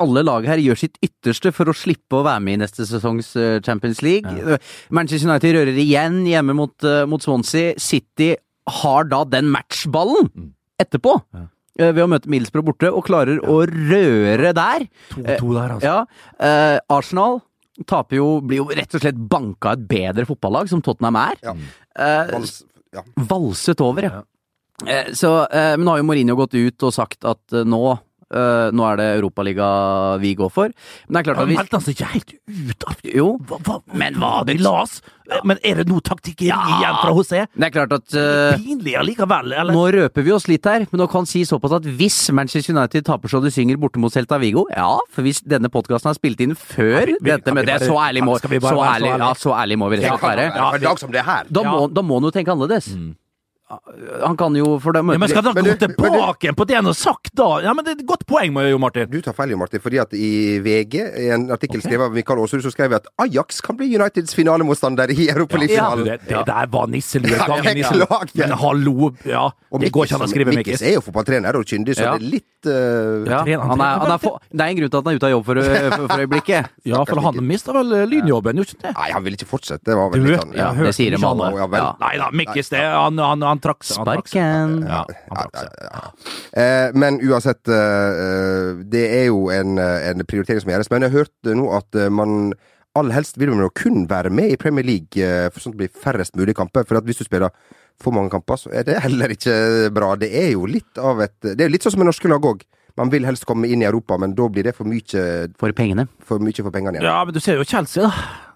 alle lag her gjør sitt ytterste for å slippe å være med i neste sesongs eh, Champions League. Ja. Manchester United rører igjen hjemme mot, eh, mot Swansea. City har da den matchballen etterpå. Ja Ved å møte Middlesbrough borte, og klarer å røre der. 2-2 der, altså. Ja, eh, Arsenal taper jo, blir jo rett og slett banka et bedre fotballag, som Tottenham er. Ja. Eh, Vals, ja. valset over, ja. Eh, Så, eh, men nå har jo Mourinho gått ut og sagt at nå eh, nå er det Europaliga vi går for. Men det er klart at vi meldte han seg ikke helt ut av Jo, hva, hva, Men hva- det las? Men er det noe taktikkeri igjen fra José? det er klart at uh, Pinlig allikevel, eller? Nå røper vi oss litt her, men nå kan si såpass at hvis Manchester United taper så de synger borte mot Celta Vigo Ja, for hvis denne podkasten er spilt inn før vi- dette med Det er så ærlig må, vi bare så være så ærlig, ærlig? ja, så ærlig må vi rett og slett være. Ja, for en dag som det her. Da må, da må han jo tenke annerledes. Han kan jo for da ja, men skal han gå tilbake du- på det han har sagt, da? Ja, men Det er et godt poeng, Jo Martin. Du tar feil, Jo Martin, fordi at i VG, i en artikkel skrevet av Mikael Aasrud, så skrev vi at Ajax kan bli Uniteds finalemotstander i Ja, Europaligafinalen. det, det der var nisselue Ja, gangen ja. Men hallo, ja. Og Det går ikke an å skrive Mikkis Mikkis. er jo fotballtrener og kyndig, så Ja. det er litt uh, ja, han han er, han er for, Det er en grunn til at han er ute av jobb for, for, for øyeblikket. Ja, for han mista vel eh, lynjobben, gjorde ikke det? Nei, han vil ikke fortsette. Det var vel litt sånn ja, det sier de alle. Ja. Ja. Nei da, Mikkis, det, han, han, han trakk. Sparken. Ja, han trakk seg. ja, ja. Eh, men uansett, eh, det er jo en, eh, en prioritering som gjøres. Men jeg har hørt nå at eh, man aller helst vil man jo kun være med i Premier League eh, for sånn at det blir færrest mulig kamper. For at hvis du spiller for mange kamper, så er det heller ikke bra. Det er jo litt av et Det er jo litt sånn som med norske lag òg. Man vil helst komme inn i Europa, men da blir det for mye For pengene. for, mye for pengene igjen. Ja, men du ser jo Chelsea, da.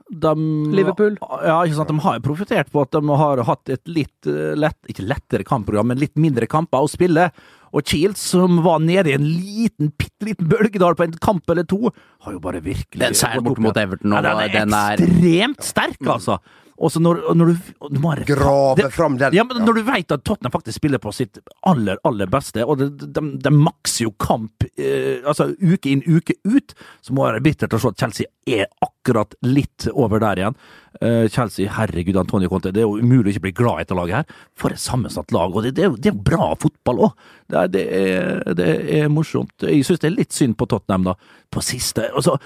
De, Liverpool. Ja, ikke sant? De har jo profitert på at de har hatt et litt eh, lett, ikke lettere kampprogram, men litt mindre kamper å spille. Og Shields, som var nede i en liten, bitte liten bølgedal på en kamp eller to, har jo bare virkelig Den seieren gått borte mot. Everton nå, ja, den er- ekstremt sterk, altså. Og så når, når du, du må Grave fram den. Ja, men når du vet at Tottenham faktisk spiller på sitt aller, aller beste, og de, de, de makser jo kamp eh, altså uke inn, uke ut, så må det være bittert å se at Chelsea er akkurat litt over der igjen. Eh, Chelsea, herregud, Antonio Conte, det er jo umulig å ikke bli glad i dette laget her. For et sammensatt lag, og det, det, er, jo- det er jo bra fotball òg. Det, det, er- det morsomt. Jeg syns det er litt synd på Tottenham, da, på siste. og så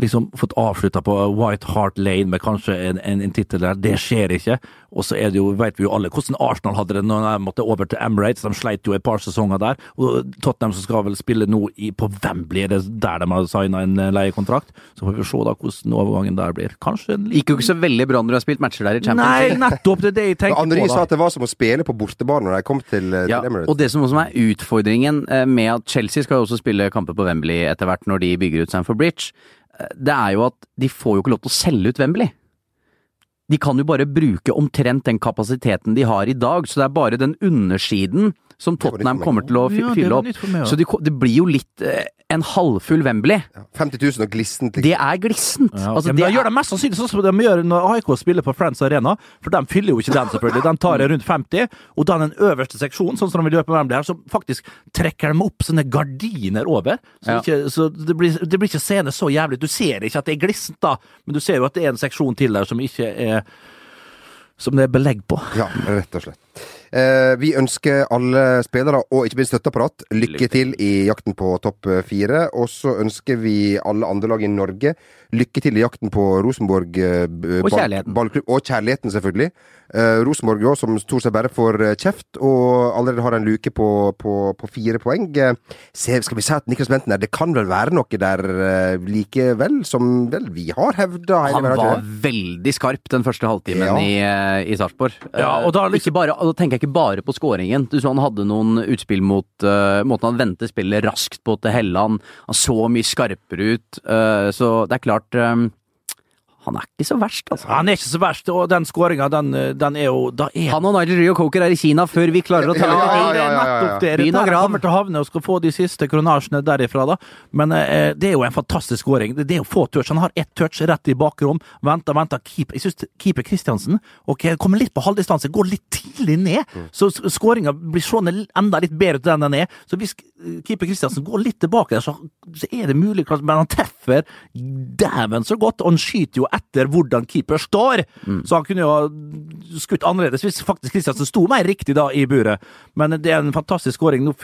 liksom fått avslutta på White Hart Lane med kanskje en, en, en tittel der. Det skjer ikke. Og så er det jo, vet vi jo alle hvordan Arsenal hadde det når de måtte over til Emirates. De sleit jo et par sesonger der. Og Tottenham som skal vel spille nå i, på Wembley, er det der de har signa en eh, leiekontrakt. Så får vi se da hvordan overgangen der blir. Kanskje en Gikk jo ikke så veldig bra når du har spilt matcher der i Champions Nei, nettopp! Det er det jeg tenker Andri på. sa at det var som å spille på bortebane når de kom til, til Ja, Emirates. og det som også er utfordringen eh, med at Chelsea skal jo også spille kamper på Wembley etter hvert når de bygger ut Sanford Bridge, eh, det er jo at de får jo ikke lov til å selge ut Wembley. De kan jo bare bruke omtrent den kapasiteten de har i dag, så det er bare den undersiden som Tottenham kommer til å fy- Ja, fylle opp. meg, ja. Så det, det blir jo litt eh, en halvfull Wembley. Ja, 50 000 og glissent. liksom. Det er glissent. Ja, Altså, det, det gjør de mest sannsynlig sånn som de gjør når AIK spiller på Friends Arena, for de fyller jo ikke den, selvfølgelig. De tar rundt 50, og da den øverste seksjonen, sånn som de vil gjøre på Wembley her, så faktisk trekker de opp sånne gardiner over. Så, Ja. ikke, så det, blir, det blir ikke scene så jævlig. Du ser ikke at det er glissent, da, men du ser jo at det er en seksjon til der som ikke er som det er belegg på. Ja, rett og slett. Eh, vi ønsker alle spillere, og ikke minst støtteapparat, lykke til i jakten på topp fire. Og så ønsker vi alle andre lag i Norge lykke til i jakten på Rosenborg eh, Og kjærligheten. ballklubb. Og kjærligheten, selvfølgelig. Eh, Rosenborg også, som stort sett bare får eh, kjeft, og allerede har en luke på, på, på fire poeng. Eh, se, skal vi si at Niklas Benten der, det kan vel være noe der eh, likevel, som vel vi har hevda Han var det? veldig skarp den første halvtimen Ja. i, i Sarpsborg. Ja, og da liksom- ikke bare, da tenker jeg ikke bare på skåringen. Du så han hadde noen utspill mot uh, måten han vendte spillet raskt på til Helland. Han så mye skarpere ut. Uh, så det er klart eh, Han er ikke så verst, altså. Han er ikke så verst, og den skåringa, den, den er jo Da er Han og Nigel Rio Coker er i Kina før vi klarer å telle Ja, ja, ja, er ja, ja. Der, og Dette kommer til å havne og skal få de siste kronasjene derifra, da. Men eh, det er jo en fantastisk skåring. Det det er jo få touch. Han har ett touch rett i bakrom. Venter, venter. Keep. jeg synes keeper Kristiansen ok, kommer litt på halvdistanse, går litt tidlig ned. Så skåringa blir sånn enda litt bedre til den den er. Så hvis keeper Kristiansen går litt tilbake, så, så er det mulig, men han treffer dæven så godt. Og han skyter jo etter hvordan keeper står. Så han kunne jo skutt annerledes hvis faktisk Kristiansen sto mer riktig da i buret. Men det er en fantastisk skåring. Nå,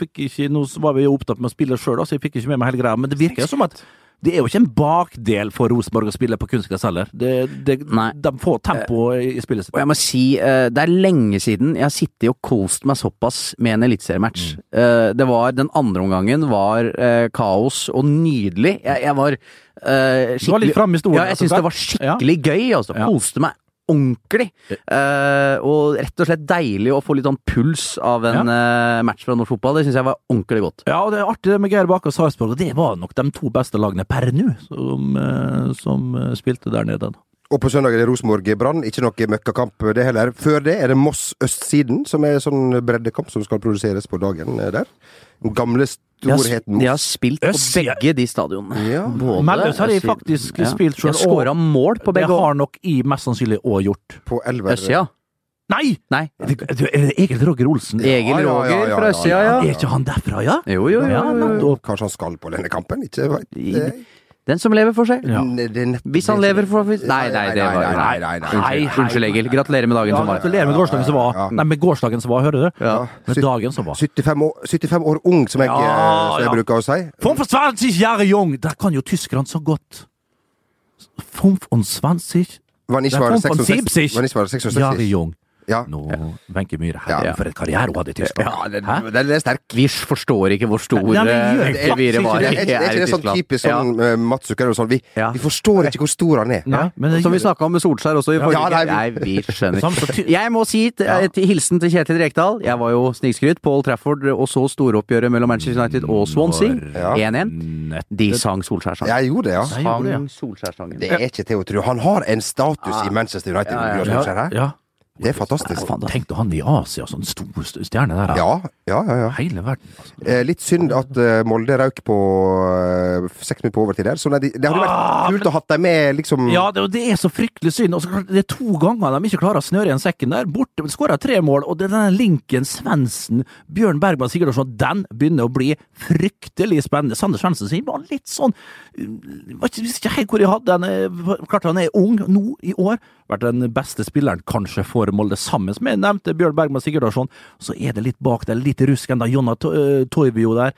nå var vi jo opptatt med å spille sjøl, så jeg fikk ikke med meg hele greia. Men det virker jo som at det er jo ikke en bakdel for Rosenborg å spille på kunstgress heller. De får tempo i spillet sitt. Og jeg må si, eh, det er lenge siden jeg har sittet og kost meg såpass med en eliteseriematch. Mm. Eh, Det var Den andre omgangen var eh, kaos og nydelig. Jeg, jeg var Uh, skikkelig var litt framme i stolen, Ja, jeg syns det var skikkelig gøy, altså. Ja. Koste meg ordentlig. Uh, og rett og slett deilig å få litt sånn puls av en eh, match fra norsk fotball. Det syns jeg var ordentlig godt. Ja, og det er artig det med Geir Bakke og Sarpsborg, og det var nok de to beste lagene per nå som, uh, som spilte der nede. Og på søndag er det Rosenborg-Brann. Ikke noe møkkakamp det heller. Før det er det Moss-Østsiden, som er sånn breddekamp som skal produseres på dagen der. Gamle storheten de har spilt på begge de stadionene. Ja. Både har de faktisk ja. spilt sjøl. skåra mål på Det begge har nok I mest sannsynlig òg gjort. På Elver. Østsida. Nei! Nei. Er det, er det Egil Roger Olsen? Egil Ja, ja, ja, Roger ja, fra ja, Østsida, ja. ja. Er ikke han derfra, ja? Jo, jo, jo. Kanskje han skal på denne kampen? Ikke veit. Den som lever, får se. Ja. Hvis han lever, får seg? Nei, nei, det var Nei, nei, nei, Unnskyld, Egil. Gratulerer med dagen Ja, som var. gratulerer med gårsdagen som var. Nei, med gårsdagen som var, hører du? Ja. Med dagen som var. 75 år, 75 år ung, som jeg, Ja, eh, som jeg ja. bruker å si. Fünf und zwanzig Jahre jung! Der kan jo tyskerne så godt. Fünf und zwanzig Var han ikke Nei, bare fünf und 66? siebzig Var han ikke bare 66? Jahre jung. Ja. Nå, Wenche Myhre, Ja. for et karriere hun hadde i Tyskland. Ja, det, det, det er sterk. Vi forstår ikke hvor stor eh, Elvire ikke var. det. Er, det, er ikke det sånn typisk sånn ja. Mats Zucker og sånn? Vi, Ja. vi forstår ikke hvor stor han er. Nei, men det Som vi snakka om med Solskjær også i forrige Ja, nei, Nei, vi skjønner. Jeg må si til, hilsen til Kjetil Rekdal. Jeg var jo snikskryt på Old Trafford og så storoppgjøret mellom Manchester United og Swansea. 1-1. Nett- De sang Solskjær-sangen. Jeg gjorde det, ja. Sang Solskjær-sangen. Det er ikke til å tro. Han har en status i Manchester United. Ja, ja, ja. Det er fantastisk. Faen, Tenk han i Asia, sånn stor stjerne der. Ja, ja, ja. ja. Hele verden, altså. Eh, litt synd at eh, Molde røk på eh, seks minutter på overtid der. Så nei, det, det hadde vært Ah, kult å ha dem med, liksom Ja, det, det er så fryktelig synd. Også, det er to ganger de ikke klarer å snøre igjen sekken der. Borte, skåra tre mål, og det er denne linken Svendsen, Bjørn Bergman Sigurdarsson, den begynner å bli fryktelig spennende. Sander Svendsen sier var litt sånn Jeg ikke, Visste ikke helt hvor jeg hadde den. Klart han er ung nå i år. Vært den beste spilleren kanskje for Molde, sammen med nevnte Bjørn Bergman Sigurdarsson. Så er det litt bak der, litt rusk ennå. Jonna To- øh, Toivio der.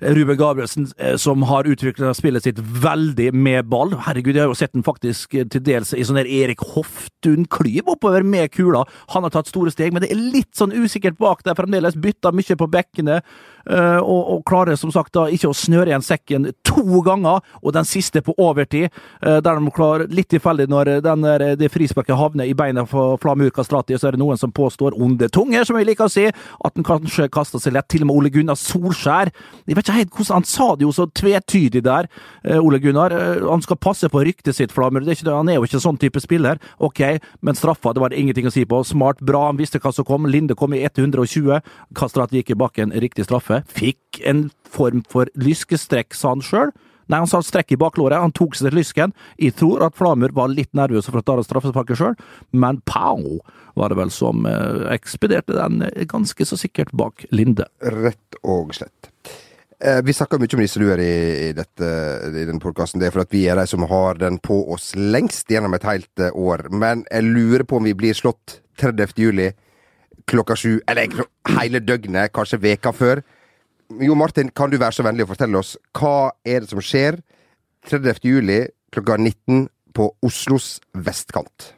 Ruben Gabrielsen, eh, som har utvikla spillet sitt veldig med ball. Herregud, jeg har jo sett den faktisk eh, til dels i sånn der Erik Hoftun-klyv oppover med kula. Han har tatt store steg, men det er litt sånn usikkert bak der fremdeles. Bytta mye på bekkene, eh, og, og klarer som sagt da ikke å snøre igjen sekken to ganger, og den siste på overtid, eh, der de klarer litt tilfeldig når den der, det frisparket havner i beina for Flamur Kastrati, så er det noen som påstår onde tunger, som jeg liker å si, at den kanskje kasta seg lett, til og med Ole Gunnar Solskjær. Jeg vet ikke helt hvordan Han sa det jo så tvetydig der, eh, Ole Gunnar. Eh, Han skal passe på ryktet sitt, Flamur. Er ikke, han er jo ikke sånn type spiller. Ok, men straffa, det var det ingenting å si på. Smart, bra, han visste hva som kom. Linde kom i 120. Kastrati gikk i bakken, riktig straffe. Fikk en form for lyskestrekk, sa han sjøl. Nei, han sa strekk i baklåret, han tok seg til lysken. Jeg tror at Flamur var litt nervøs for å ta straffesparket sjøl, men pow var det vel som eh, ekspederte den ganske så sikkert bak Linde. Rett og slett. Eh, vi snakker mye om nisseluer i, i, i denne podkasten. Det er for at vi er de som har den på oss lengst gjennom et helt eh, år. Men jeg lurer på om vi blir slått 30. juli klokka sju, eller hele døgnet, kanskje veka før. Jo Martin, kan du være så vennlig å fortelle oss hva er det som skjer 30. juli klokka 19 på Oslos vestkant?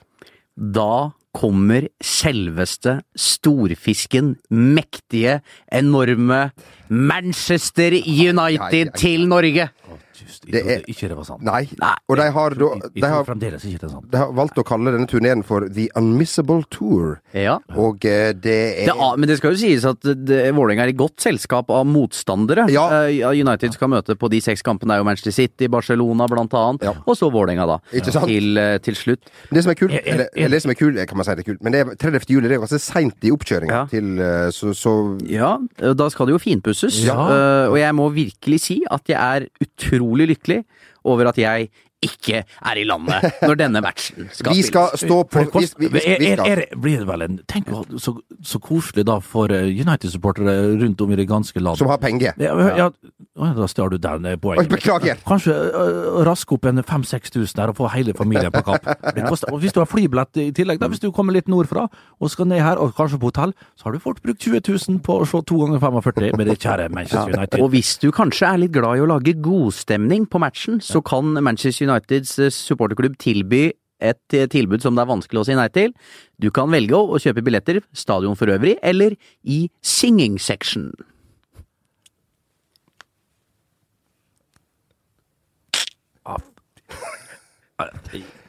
Da kommer selveste storfisken, mektige, enorme Manchester United til Norge! Just, Det er- Ikke det var sant. Nei, Nei. og de har, da, de har, fremdeles ikke det er sant. de har valgt å kalle denne turneen for The Unmissable Tour. Ja. Og eh, det er Det, men det skal jo sies at det- Vålerenga er i godt selskap av motstandere. Ja. Eh, United skal møte på de seks kampene er jo Manchester City, Barcelona blant annet, Ja. og så Vålerenga, da. Ikke sant? Til, eh, til slutt. Det som er kult, Er- er- eller, eller det som er kult, kan man si det er kult, men det er 30. juli det er ganske seint i oppkjøringa Ja. til så, så Ja, da skal det jo finpusses. Ja. Eh, og jeg må virkelig si at jeg er utrolig lykkelig over at jeg ikke er i landet når denne matchen skal Vi skal spilles. stå på vi, vi, vi, vi er, skal. er, blir det vel en Tenk så, så koselig da for eh, United-supportere rundt om i det ganske land. Som har penger. Ja, ja, ja, da stjal du den poenget. beklager! Kanskje uh, raske opp en 5000-6000 der og få hele familien på kapp. Koster- og hvis du har flybillett i tillegg, da, hvis du kommer litt nordfra og skal ned her, og kanskje på hotell, så har du fort brukt 20 000 på å se to ganger 45 med det kjære Manchester United. Og hvis du kanskje er litt glad i å lage godstemning på matchen, så kan Manchester Uniteds eh, supporterklubb tilby et eh, tilbud som det er vanskelig å si nei til. Du kan velge å kjøpe billetter, stadion for øvrig, eller i singing section.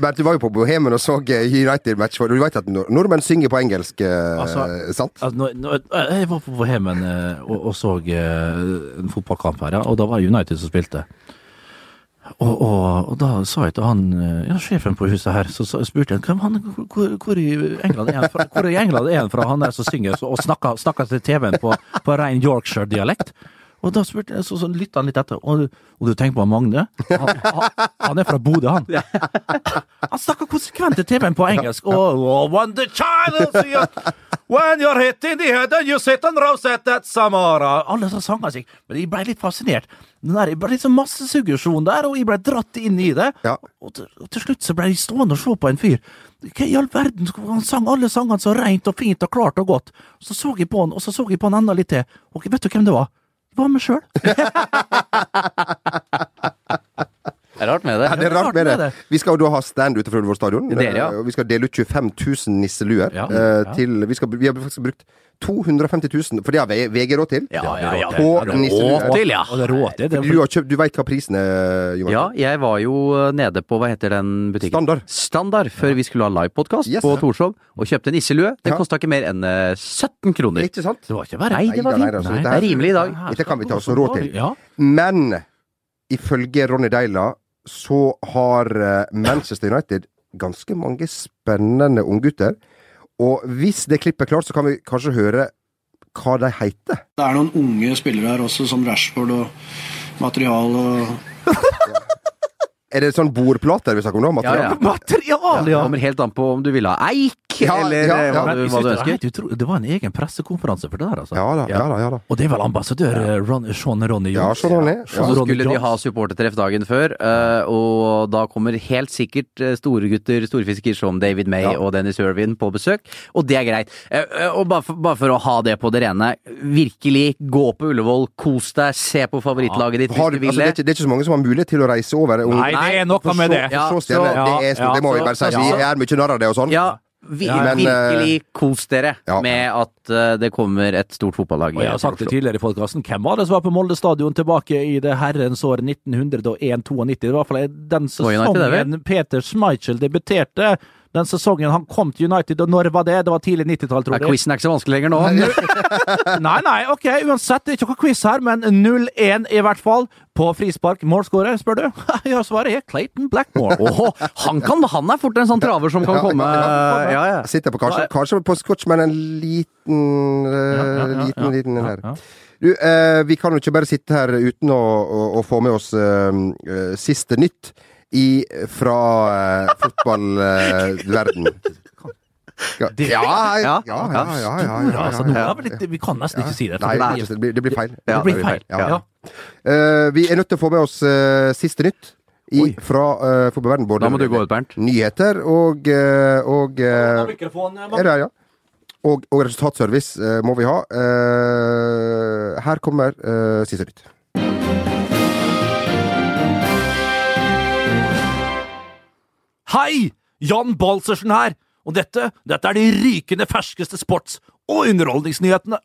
Men du var jo på Bohemen og så eh, United-match, du vet at nor- nordmenn synger på engelsk, eh, Altså- sant? Altså, når, når, jeg var på Bohemen eh, og, og så eh, en fotballkamp her, ja, og da var United som spilte. Og, og, og da sa jeg til han, eh, ja, sjefen på huset her, så, så spurte jeg han, hvor, hvor i England er han fra? Hvor i England er han fra, han der som synger og snakker, snakker til TV-en på, på ren Yorkshire-dialekt? Og da spurte jeg, så, så lytta han litt etter, og, og du tenker på Magne? Han, han, han er fra Bodø, han. Han snakker konsekvent til TV-en på engelsk. Oh, oh, when the child is young, when you're hit in the head and you sit on rosette at Samara Alle som sanger seg. Men jeg ble litt fascinert. Den der, det ble liksom masse massesuggesjon der, og jeg ble dratt inn i det. Ja. Og, til, og til slutt så ble jeg stående og se på en fyr. Hva i all verden? Han sang alle sangene så rent og fint og klart og godt. Så så jeg på han, og så så jeg på han enda litt til. Og vet du hvem det var? Det var meg sjøl. Det er rart med det. Ja, det er rart med det. Vi skal jo da ha stand utenfor vår stadion. Ja. eh, Vi skal dele ut 25 000 nisseluer. Ja, eh, ja. til, vi, skal, vi har faktisk brukt 250 000, for det har VG råd til. Ja, ja, ja. Det råd til, ja. Det. Det Du, har kjøpt, du veit hva prisen er, Johan? Ja, jeg var jo eh, nede på, hva heter den butikken? Standard. Standard, før vi skulle ha livepodkast Yes. på Torshov, og kjøpte en nisselue. Den Ja. kosta ikke mer enn eh, 17 kroner. Ikke sant? Det var ikke verre. Nei, det var fint. neida, så Nei, dette det er rimelig i dag. Dette kan vi ta oss råd til. Ja. Men ifølge Ronny Deila så har eh, Manchester United ganske mange spennende unggutter. Og hvis det klippet er klart, så kan vi kanskje høre hva de heter. Det er noen unge spillere her også, som Rashford og Material og Er det sånn bordplater vi snakker om nå? Material? Ja, ja. Material, Det ja! kommer helt an på om du vil ha eik, Ja, eller ja, ja. hva, du, hva du det, var ønsker. helt det var en egen pressekonferanse for det der, altså. Ja da, ja da. ja da. Og det er vel ambassadør eh, Ron, Sean Ronny Ja, Jones? Sean Ronny. Så skulle de ha supportertreff dagen før, eh, og da kommer helt sikkert eh, store gutter, storfisker som David May Ja. og Dennis Irvin på besøk, og det er greit. Og bare for, bare for å ha det på det rene, virkelig gå på Ullevål, kos deg, se på favorittlaget ditt Har, hvis du- altså, vil det, er det. det er ikke så mange som har mulighet til å reise over. Nei, det er noe med det. Ja, så så- det, er, ja, det må vi bare si. Vi er mye narr av det og sånn. Ja, vi, Men, virkelig kos dere ja. med at uh, det kommer et stort fotballag. Og jeg har sagt det tidligere i podkasten, hvem var det som var på Molde stadion tilbake i det herrens år 1901-92? Det var i hvert fall den sesongen Peter Schmeichel debuterte. Den sesongen han kom til United, og når var det? Det var tidlig 90-tall, tror Ja, jeg. Quizen er ikke så vanskelig lenger nå. Nei, nei, ok, uansett, det er ikke noe quiz her, men 0-1 i hvert fall. På frispark. Målskårer, spør du? Ja, svaret er Clayton Blackmore. Oh, han, kan, han er fort en sånn traver som kan komme ja, Ja, ja. Jeg sitter på kanskje, kanskje på scotch, men en liten uh, liten, liten en her. Du, eh, vi kan jo ikke bare sitte her uten å, å, å få med oss eh, eh, siste nytt i, fra uh, fotballverden. ja, ja, ja, ja, Ja, ja, ja, ja, ja, ja, Altså, ja. vi kan nesten ikke si det. Nei, det det blir- det blir feil. Ja, det blir feil. Ja. Ja. Eh, vi er nødt til å få med oss uh, siste nytt i, fra uh, Fotballverden. Både Da må du gå ut, Bernt. nyheter og, og Er det ja? Og, og resultatservice må vi ha. Eh, her kommer siste nytt. Hei! Jan Balsersen her! Og dette, dette er de rykende ferskeste sports- og underholdningsnyhetene.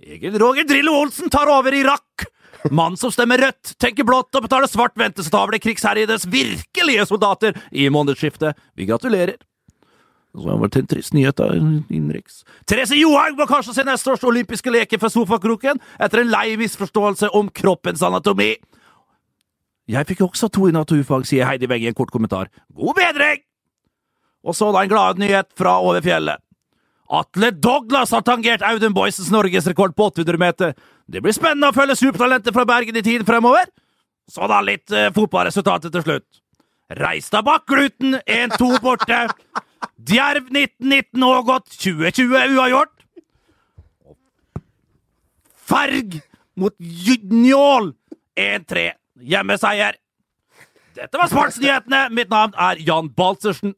Egil Roger Drillo Olsen tar over Irak! Mann som stemmer rødt, tenker blått og betaler svart, ventes å ta krigsherjedes virkelige soldater i månedsskiftet. Vi gratulerer. Så var vært en trist nyhet da, innenriks. Therese Johaug må kanskje se neste års olympiske leker fra sofakroken etter en lei misforståelse om kroppens anatomi. Jeg fikk også to i naturfag, sier Heidi Weng i en kort kommentar. God bedring! Og så da en glad nyhet fra over fjellet. Atle Douglas har tangert Audun Boysens norgesrekord på 800 meter. Det blir spennende å følge supertalentet fra Bergen i tiden fremover. Så da litt eh, fotballresultatet til slutt. Reistad Bakkluten 1-2 borte. Djerv 1919 og godt 2020 uavgjort. Ferg mot Njål 1-3 hjemmeseier. Dette var Sportsnyhetene. Mitt navn er Jan Balsersen.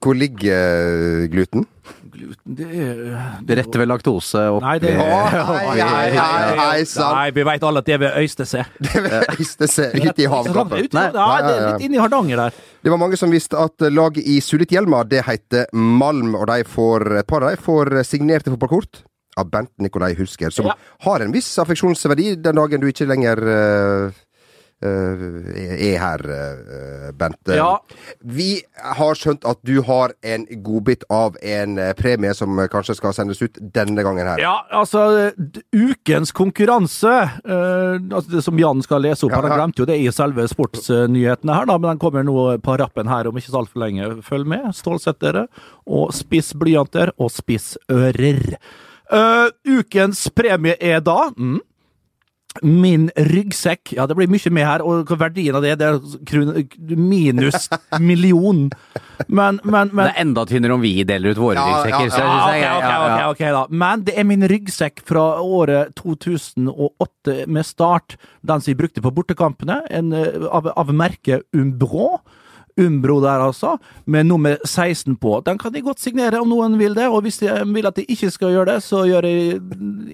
Hvor ligger eh, gluten? Gluten, det er Det retter vel laktose opp Nei, det er hei, sann. Nei, vi veit alle at det er ved Øystese. Det er ved Øystese, ut i havgapet. Nei, ja, det er litt inni Hardanger der. Det var mange som visste at laget i Sulitjelma det heter Malm, og de får, et par av dem får signerte fotballkort av Bent Nikolai Hulsker, som Ja. har en viss affeksjonsverdi den dagen du ikke lenger uh, Uh, er her, uh, Bent. Ja. Vi har skjønt at du har en godbit av en eh, premie som kanskje skal sendes ut denne gangen her. Ja, altså Ukens konkurranse, uh, altså det som Jan skal lese opp, Ja, han glemte jo det i selve sportsnyhetene her, da, men den kommer nå på rappen her om ikke så altfor lenge. Følg med, stålsett dere, og spiss blyanter og spiss ører. Eh, ukens premie er da mm, Min ryggsekk. Ja, det blir mye med her, og hva verdien av det, det er krone- minus million. Men, men, men Det er enda tynnere om vi deler ut våre Ja, ja, ryggsekker. så ja, jeg Ja, jeg- ok, ja, ok, ja. ok, ok da. Men det er min ryggsekk fra året 2008 med start. Den som jeg brukte på bortekampene, en, eh, av, av merket Umbro. Umbro der, altså, med nummer 16 på. Den kan de godt signere om noen vil det, og hvis de vil at de ikke skal gjøre det, så gjør de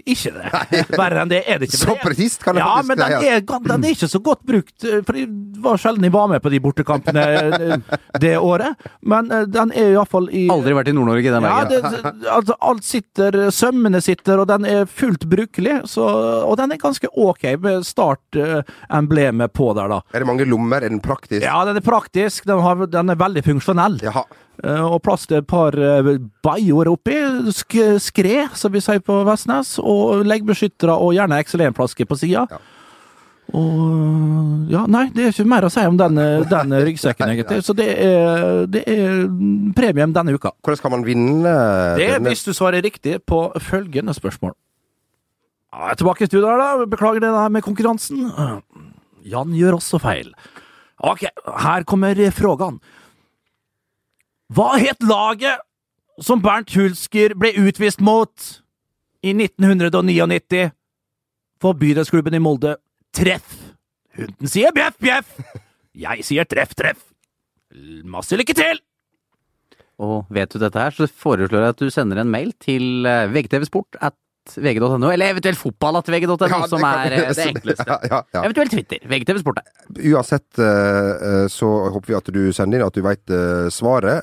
ikke det. Verre enn det er det ikke. Så presist kan det ja, faktisk men den sies. er, den er ikke så godt brukt, eh, for det var sjelden jeg var med på de bortekampene eh, det året. Men eh, den er iallfall i Aldri vært i Nord-Norge den veien. Ja, det- altså, alt sitter, sømmene sitter, og den er fullt brukelig. Så, og den er ganske ok med startemblemet på der, da. Er det mange lommer? Er den praktisk? Ja, den er praktisk, den, har, den er veldig funksjonell. Jaha. Eh, Og plass til et par uh, oppi, sk skred, som vi sier på Vestnes, og leggbeskyttere, og gjerne XL1-flaske på sida. Ja. Og ja, nei, det er ikke mer å si om den, eh, den ryggsekken, egentlig. Så det er, det er premien denne uka. Hvordan kan man vinne Det er hvis du svarer riktig på følgende spørsmål. Ja, Jeg er tilbake i studio her, da. Beklager det der med konkurransen. Jan gjør også feil. Ok, her kommer frågan. Hva het laget som Bernt Hulsker ble utvist mot i 1999 for bydelsklubben i Molde? Treff. Hunden sier bjeff, bjeff. Jeg sier treff, treff. Masse lykke til! Og vet du dette her, så foreslår jeg at du sender en mail til eh, vgtvsport at vg.no, eller eventuelt fotball at vg.no, Ja, som er vi- eh, det enkleste. Ja, ja. Eventuelt Twitter. VGTV Sport. Uansett eh, eh, så håper vi at du sender inn at du veit svaret.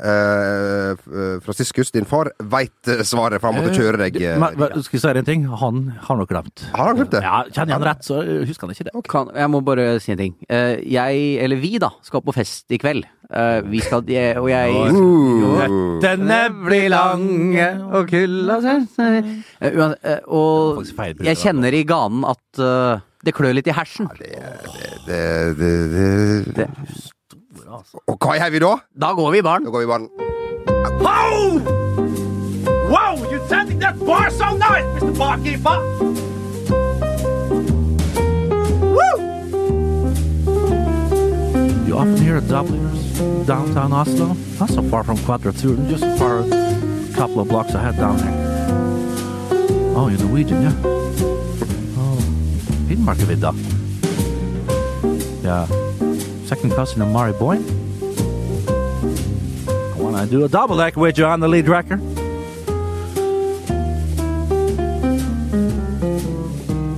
Fransiskus, Franciscus, din far, veit svaret, for han måtte kjøre deg. Men, skal jeg si en ting? Han har nok glemt. Har han glemt det? Ja, Kjenner han rett, så husker han ikke det. Kan, jeg må bare si en ting. Jeg, eller vi da, skal på fest i kveld. Eh, vi skal, jeg, og jeg Nøttene blir lange og kulda uh, Og faktisk feil bruk jeg kjenner i ganen at uh, det klør litt i hersen. det, det, det. Og hva gjør vi da? Da går vi i baren. Da går vi i baren. Wow! Wow, you're tending that bar so nice, Mr. Barkeeper! You often hear of Dubliners downtown Oslo? Not so far from Quadraturen, just far a couple of blocks ahead down there. Oh, you're Norwegian, yeah? Oh, Finnmarkavidda. Yeah. Second cousin of Mari Boyne. I wanna do a double deck with Johanna Lee Dracker.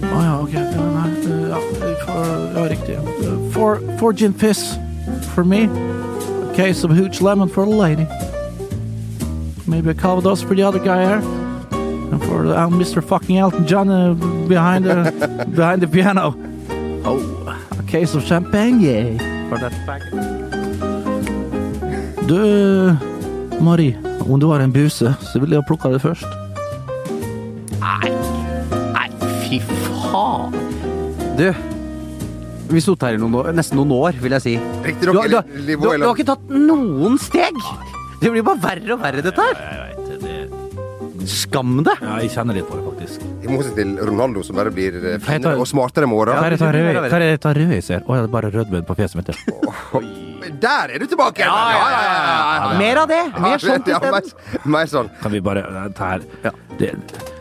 Å ja, ok. Ja, eh, ja. Uh, four gin fizz for me. A case of hooch lemon for the lady. Maybe a Calvados for the other guy here. And for uh, Mr. fucking Elton John uh, behind the behind the piano. Oh, a case of champagne for that packet. Du, Marie, om du har en buse, så vil jeg ha plukka det først. Nei, nei, fy faen. Du, vi stod her i noen år, nesten noen år, vil jeg si. Du, har- du, har- du, du har ikke tatt noen steg! Det blir bare verre og verre, dette her. Jeg vet det. Skam deg! Ja, jeg kjenner litt på det, faktisk. I motsetning til Ronaldo, som bare blir eh, finere og smartere med åra. Hva er det hva er det ta rød jeg ser? Å, ja, det er bare rødbød på fjeset mitt. ja. Der er du tilbake! Ja, ja, ja, ja, ja. Mer av det! Mer sånt Ja, isteden. mer, mer sånn. Kan vi bare ta her det,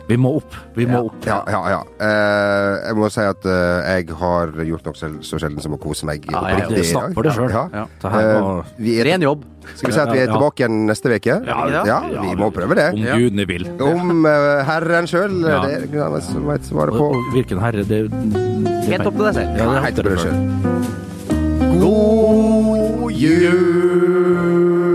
Vi må opp. Vi må opp. Ja, ja, ja. Uh, jeg må si at uh, jeg har gjort noe så sjelden som å kose meg Ja, oppriktig jeg snakk for det selv. Ja. Ja. Er, Ren jobb. skal vi si at vi er Ja, ja. tilbake igjen neste uke? Ja, ja, vi må prøve det. Om gudene vil. Om Herren sjøl. Ja. Det er det som vet svaret på. hvilken herre det, det Helt opp til deg selv. Ja, det er Helt opp til deg selv. God jul!